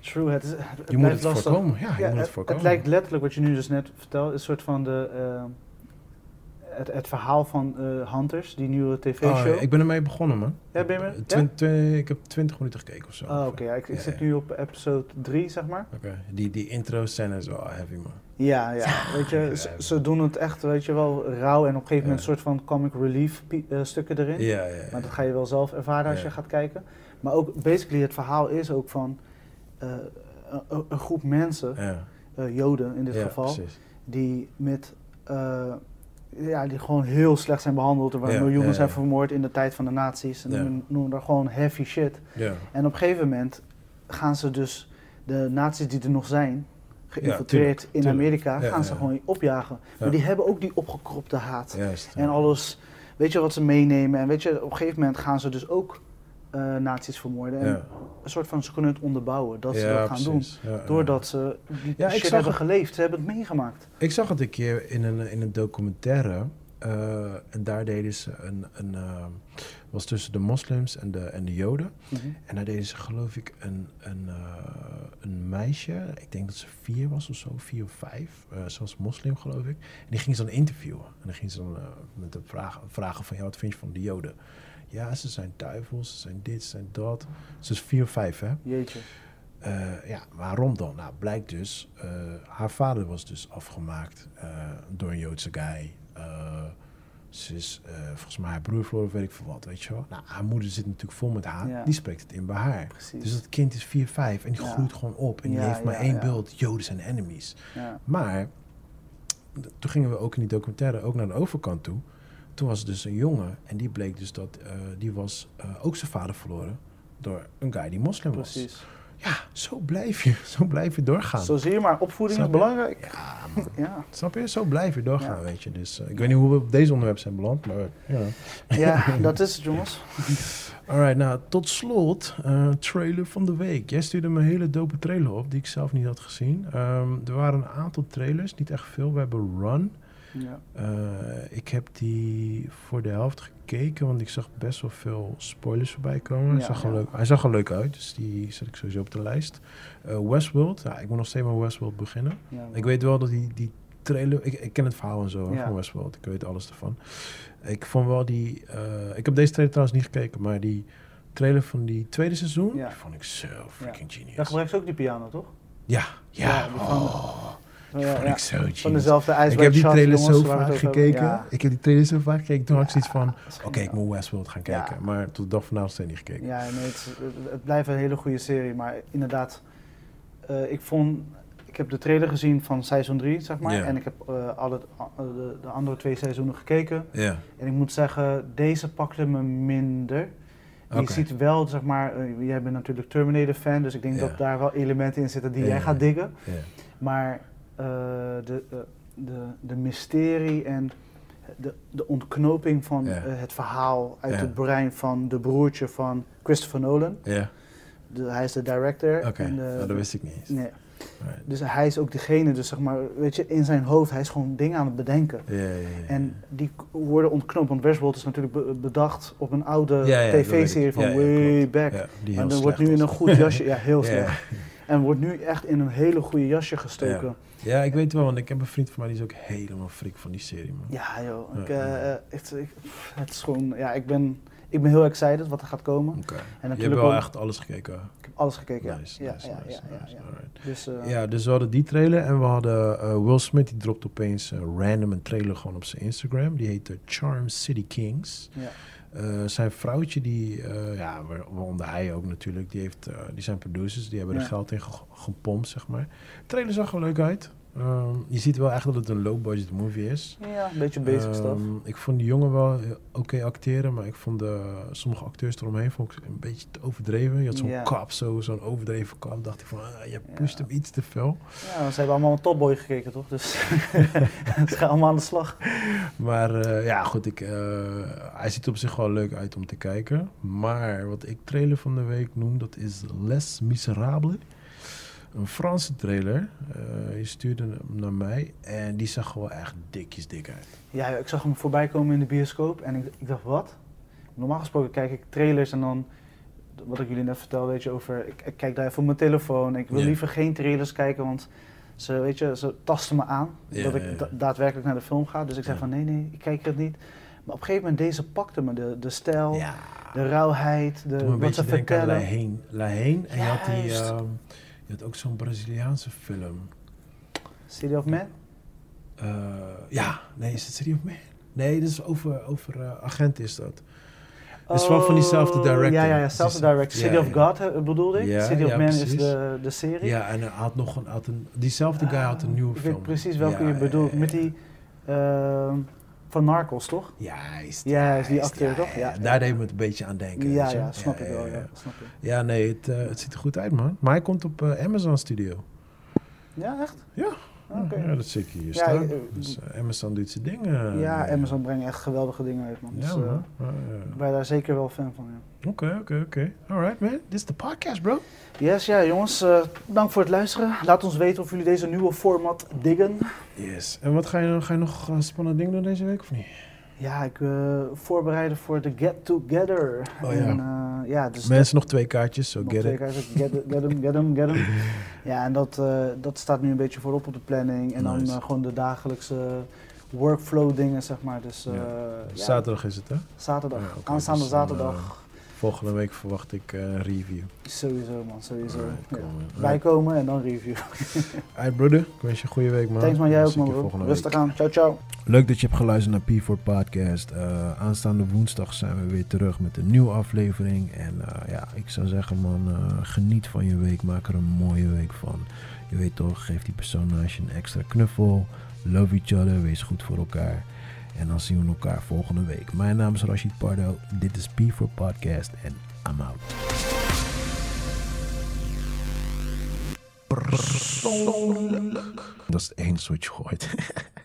True, het, is, het, Je moet het lastig. voorkomen. Ja, je moet het het, voorkomen. het lijkt letterlijk wat je nu dus net vertelt, een soort van de, eh, het, het verhaal van eh, Hunters, die nieuwe tv-show. Oh, ja, ik ben ermee begonnen, man. Ja, ben je mee- ja? ik heb 20 minuten gekeken of zo. Oh, oké. ja, ik, ik Ja, zit nu op episode 3, zeg maar. Oké, Die, die intro scène is wel heavy, man. Ja, ja. Weet je, ze, ze doen het echt, weet je wel, rauw en op een gegeven moment een soort van comic relief eh, stukken erin. Ja, ja. Maar dat ga je wel zelf ervaren als je gaat kijken. Maar ook, basically, het verhaal is ook van eh, een, een groep mensen, Joden in dit geval, precies. die met ja, die gewoon heel slecht zijn behandeld. Er waren miljoenen zijn vermoord in de tijd van de nazi's. En Ja. noemen, dat gewoon heavy shit. Ja, En op een gegeven moment gaan ze dus de nazi's die er nog zijn, geïnfiltreerd in. Amerika, gaan ze gewoon opjagen. Maar die hebben ook die opgekropte haat. juist. En alles, weet je wat ze meenemen. En weet je, op een gegeven moment gaan ze dus ook eh nazi's vermoorden. En Ja. een soort van, ze kunnen het onderbouwen dat ze Ja, dat gaan doen. precies. Ja, ja. Doordat ze die Ja, ik shit zag hebben het. geleefd, ze hebben het meegemaakt. Ik zag het een keer in een, in een documentaire. eh, en daar deden ze een. een eh, was tussen de moslims en de, en de joden. En daar deden ze, geloof ik, een, een, een meisje. Ik denk dat ze vier was of zo, vier of vijf. zoals moslim, geloof ik. En die ging ze dan interviewen. En dan ging ze dan met de vragen, vragen van, ja, wat vind je van de joden? Ja, ze zijn duivels, ze zijn dit, ze zijn dat. Ze is vier vijf, hè? Jeetje. Eh, ja, waarom dan? Nou, blijkt dus, eh, haar vader was dus afgemaakt eh, door een Joodse guy. Ze is volgens mij haar broer verloren, weet ik veel wat, weet je wel. Nou, haar moeder zit natuurlijk vol met haar, Ja. die spreekt het in bij haar. Precies. Dus dat kind is 4, 5 en die Ja. groeit gewoon op. En die heeft maar één beeld, Joden zijn enemies. Ja. Maar, toen gingen we ook in die documentaire ook naar de overkant toe. Toen was er dus een jongen en die bleek dus dat, eh, die was eh, ook zijn vader verloren door een guy die moslim was. Precies. ja, zo blijf je, (laughs) zo blijf je doorgaan. Zo zie je maar, opvoeding is belangrijk. Ja, ja. Snap je? Zo blijf je doorgaan, weet je. Dus uh, ik weet niet hoe we op deze onderwerp zijn beland, maar ja. Ja, (laughs) dat is het jongens. (laughs) Alright, nou tot slot, uh, trailer van de week. Jij stuurde me een hele dope trailer op die ik zelf niet had gezien. Um, er waren een aantal trailers, niet echt veel. We hebben Run. Ja. Uh, ik heb die voor de helft gekeken, want ik zag best wel veel spoilers voorbij komen. Ja, hij, zag ja. leuk, hij zag er leuk uit, dus die zet ik sowieso op de lijst. Uh, Westworld, ja, ik moet nog steeds met Westworld beginnen. ik weet wel dat die, die trailer, ik, ik ken het verhaal en zo van Westworld, ik weet alles ervan. Ik vond wel die, uh, ik heb deze trailer trouwens niet gekeken, maar die trailer van die tweede seizoen, die vond ik zo freaking genius. Daar gebruikt ze ook die piano, toch? Ja, ja. oh. Ja, vond ik zo. Van dezelfde Ik heb die trailer zo vaak gekeken. Ik heb die trailer zo vaak gekeken. Toen had ik zoiets van, oké, ik moet Westworld gaan kijken. Maar tot dag vanavond steeds niet gekeken. Ja, nee, het, het, blijft een hele goede serie. Maar inderdaad, uh, ik vond... Ik heb de trailer gezien van seizoen 3, zeg maar. En ik heb uh, alle, de, de, andere twee seizoenen gekeken. En ik moet zeggen, deze pakte me minder. Je ziet wel, zeg maar, uh, jij bent natuurlijk Terminator-fan, dus ik denk dat daar wel elementen in zitten die jij gaat diggen. Maar de, uh, de, de mysterie en de, de ontknoping van uh, het verhaal uit het brein van de broertje van Christopher Nolan. De, hij is de director. Oké, okay. nou, dat wist ik niet. Nee. Right. Dus hij is ook degene, dus zeg maar, weet je, in zijn hoofd, hij is gewoon dingen aan het bedenken. Yeah, yeah, yeah, en die worden ontknoopt, want Westworld is natuurlijk be bedacht op een oude tv-serie van way back. en dan wordt nu in een goed jasje, ja, heel (laughs) slecht. En wordt nu echt in een hele goede jasje gestoken. Ja, ik weet wel, want ik heb een vriend van mij die is ook helemaal freak van die serie, man. Ja, joh. Ik, uh, het, ik, het is gewoon, ja, ik ben, ik ben heel excited wat er gaat komen. Okay. En je hebt wel echt alles gekeken? Ik heb alles gekeken, nice, ja. Nice, ja, nice, ja, nice, ja, ja. Dus, uh, ja, dus we hadden die trailer en we hadden uh, Will Smith, die dropt opeens random een trailer gewoon op zijn Instagram. Die heet Charm City Kings. Ja. Uh, zijn vrouwtje, die, uh, ja, waaronder hij ook natuurlijk, die, heeft, uh, die zijn producers, die hebben er geld in ge gepompt, zeg maar. De trailer zag er leuk uit. Um, je ziet wel echt dat het een low-budget movie is. Ja, een beetje basic um, stuff. Ik vond die jongen wel oké okay acteren, maar ik vond de, sommige acteurs eromheen vond ik een beetje te overdreven. Je had zo'n yeah. kap, zo, zo'n overdreven kap. dacht ik van, ah, je pusht yeah. hem iets te veel. Ja, ze hebben allemaal een topboy gekeken, toch? Dus (laughs) (laughs) ze gaan allemaal aan de slag. Maar uh, ja, goed, ik, uh, hij ziet op zich wel leuk uit om te kijken. Maar wat ik trailer van de week noem, dat is Les Miserables een Franse trailer. Uh, je stuurde hem naar mij en die zag gewoon echt dikjes dik uit. Ja, ik zag hem voorbij komen in de bioscoop en ik, ik dacht, wat? Normaal gesproken kijk ik trailers en dan, wat ik jullie net vertelde, weet je, over, ik, ik kijk daar even op mijn telefoon. Ik wil liever geen trailers kijken, want ze, weet je, ze tasten me aan dat ik da daadwerkelijk naar de film ga. Dus ik zei van, nee, nee, ik kijk het niet. Maar op een gegeven moment, deze pakte me, de, de stijl, de rauwheid, de, Toen een wat ze vertellen. La Heen. La Heen. En je had die... Um, je had ook zo'n Braziliaanse film. City of Man? Uh, ja, nee, is het City of Man? Nee, dat is over, over uh, agent is dat. Het is wel van diezelfde director. Ja, ja, ja, zelfde director. City ja, of God ja. bedoelde ik. City of Man precies. is de, de serie. Ja, en hij had nog een, had een diezelfde guy had een nieuwe ik film. weet precies welke je bedoelt. Met die uh, van Narcos, toch? Juist. Ja, is die acteur, toch? Ja, daar deed me het een beetje aan denken. Ja, ja, snap ik wel. Ja, snap ik. ja nee, het, uh, het ziet er goed uit, man. Maar hij komt op uh, Amazon Studio. Ja, echt? Ja. Okay. Ja, dat zie ik hier staan. Ja, dus uh, Amazon doet zijn dingen. Ja, Amazon brengt echt geweldige dingen uit, man. Dus, ja, man. Uh, ik ben daar zeker wel fan van, ja. Oké, oké, oké. Alright, man. Dit is de podcast, bro. Yes, ja, jongens. Uh, dank voor het luisteren. Laat ons weten of jullie deze nieuwe format diggen. Yes. En wat ga je, ga je nog spannende dingen doen deze week, of niet? Ja, ik uh, voorbereiden voor de Get Together. Oh, ja. En, uh, ja, dus Mensen, nog twee kaartjes, zo so get twee kaartjes, get, get get them, get them. (laughs) Ja, en dat, uh, dat staat nu een beetje voorop op de planning. En nice. dan gewoon de dagelijkse workflow dingen, zeg maar. Dus. Ja, zaterdag is het, hè? Zaterdag, ja, okay, aanstaande dus zaterdag. Volgende week verwacht ik een uh, review. Sowieso man, sowieso. Ja. Bijkomen en dan review. (laughs) Alright brother, ik wens je een goede week man. Thanks man, jij ook man. Rustig aan, ciao ciao. Leuk dat je hebt geluisterd naar P4 Podcast. Uh, aanstaande woensdag zijn we weer terug met een nieuwe aflevering. En uh, ja, ik zou zeggen man, geniet van je week. Maak er een mooie week van. Je weet toch, geef die persoon naast je een extra knuffel. Love each other, wees goed voor elkaar. En dan zien we elkaar volgende week. Mijn naam is Rashid Pardo. Dit is P4 Podcast en I'm out. Dat is één switch gooit. (laughs)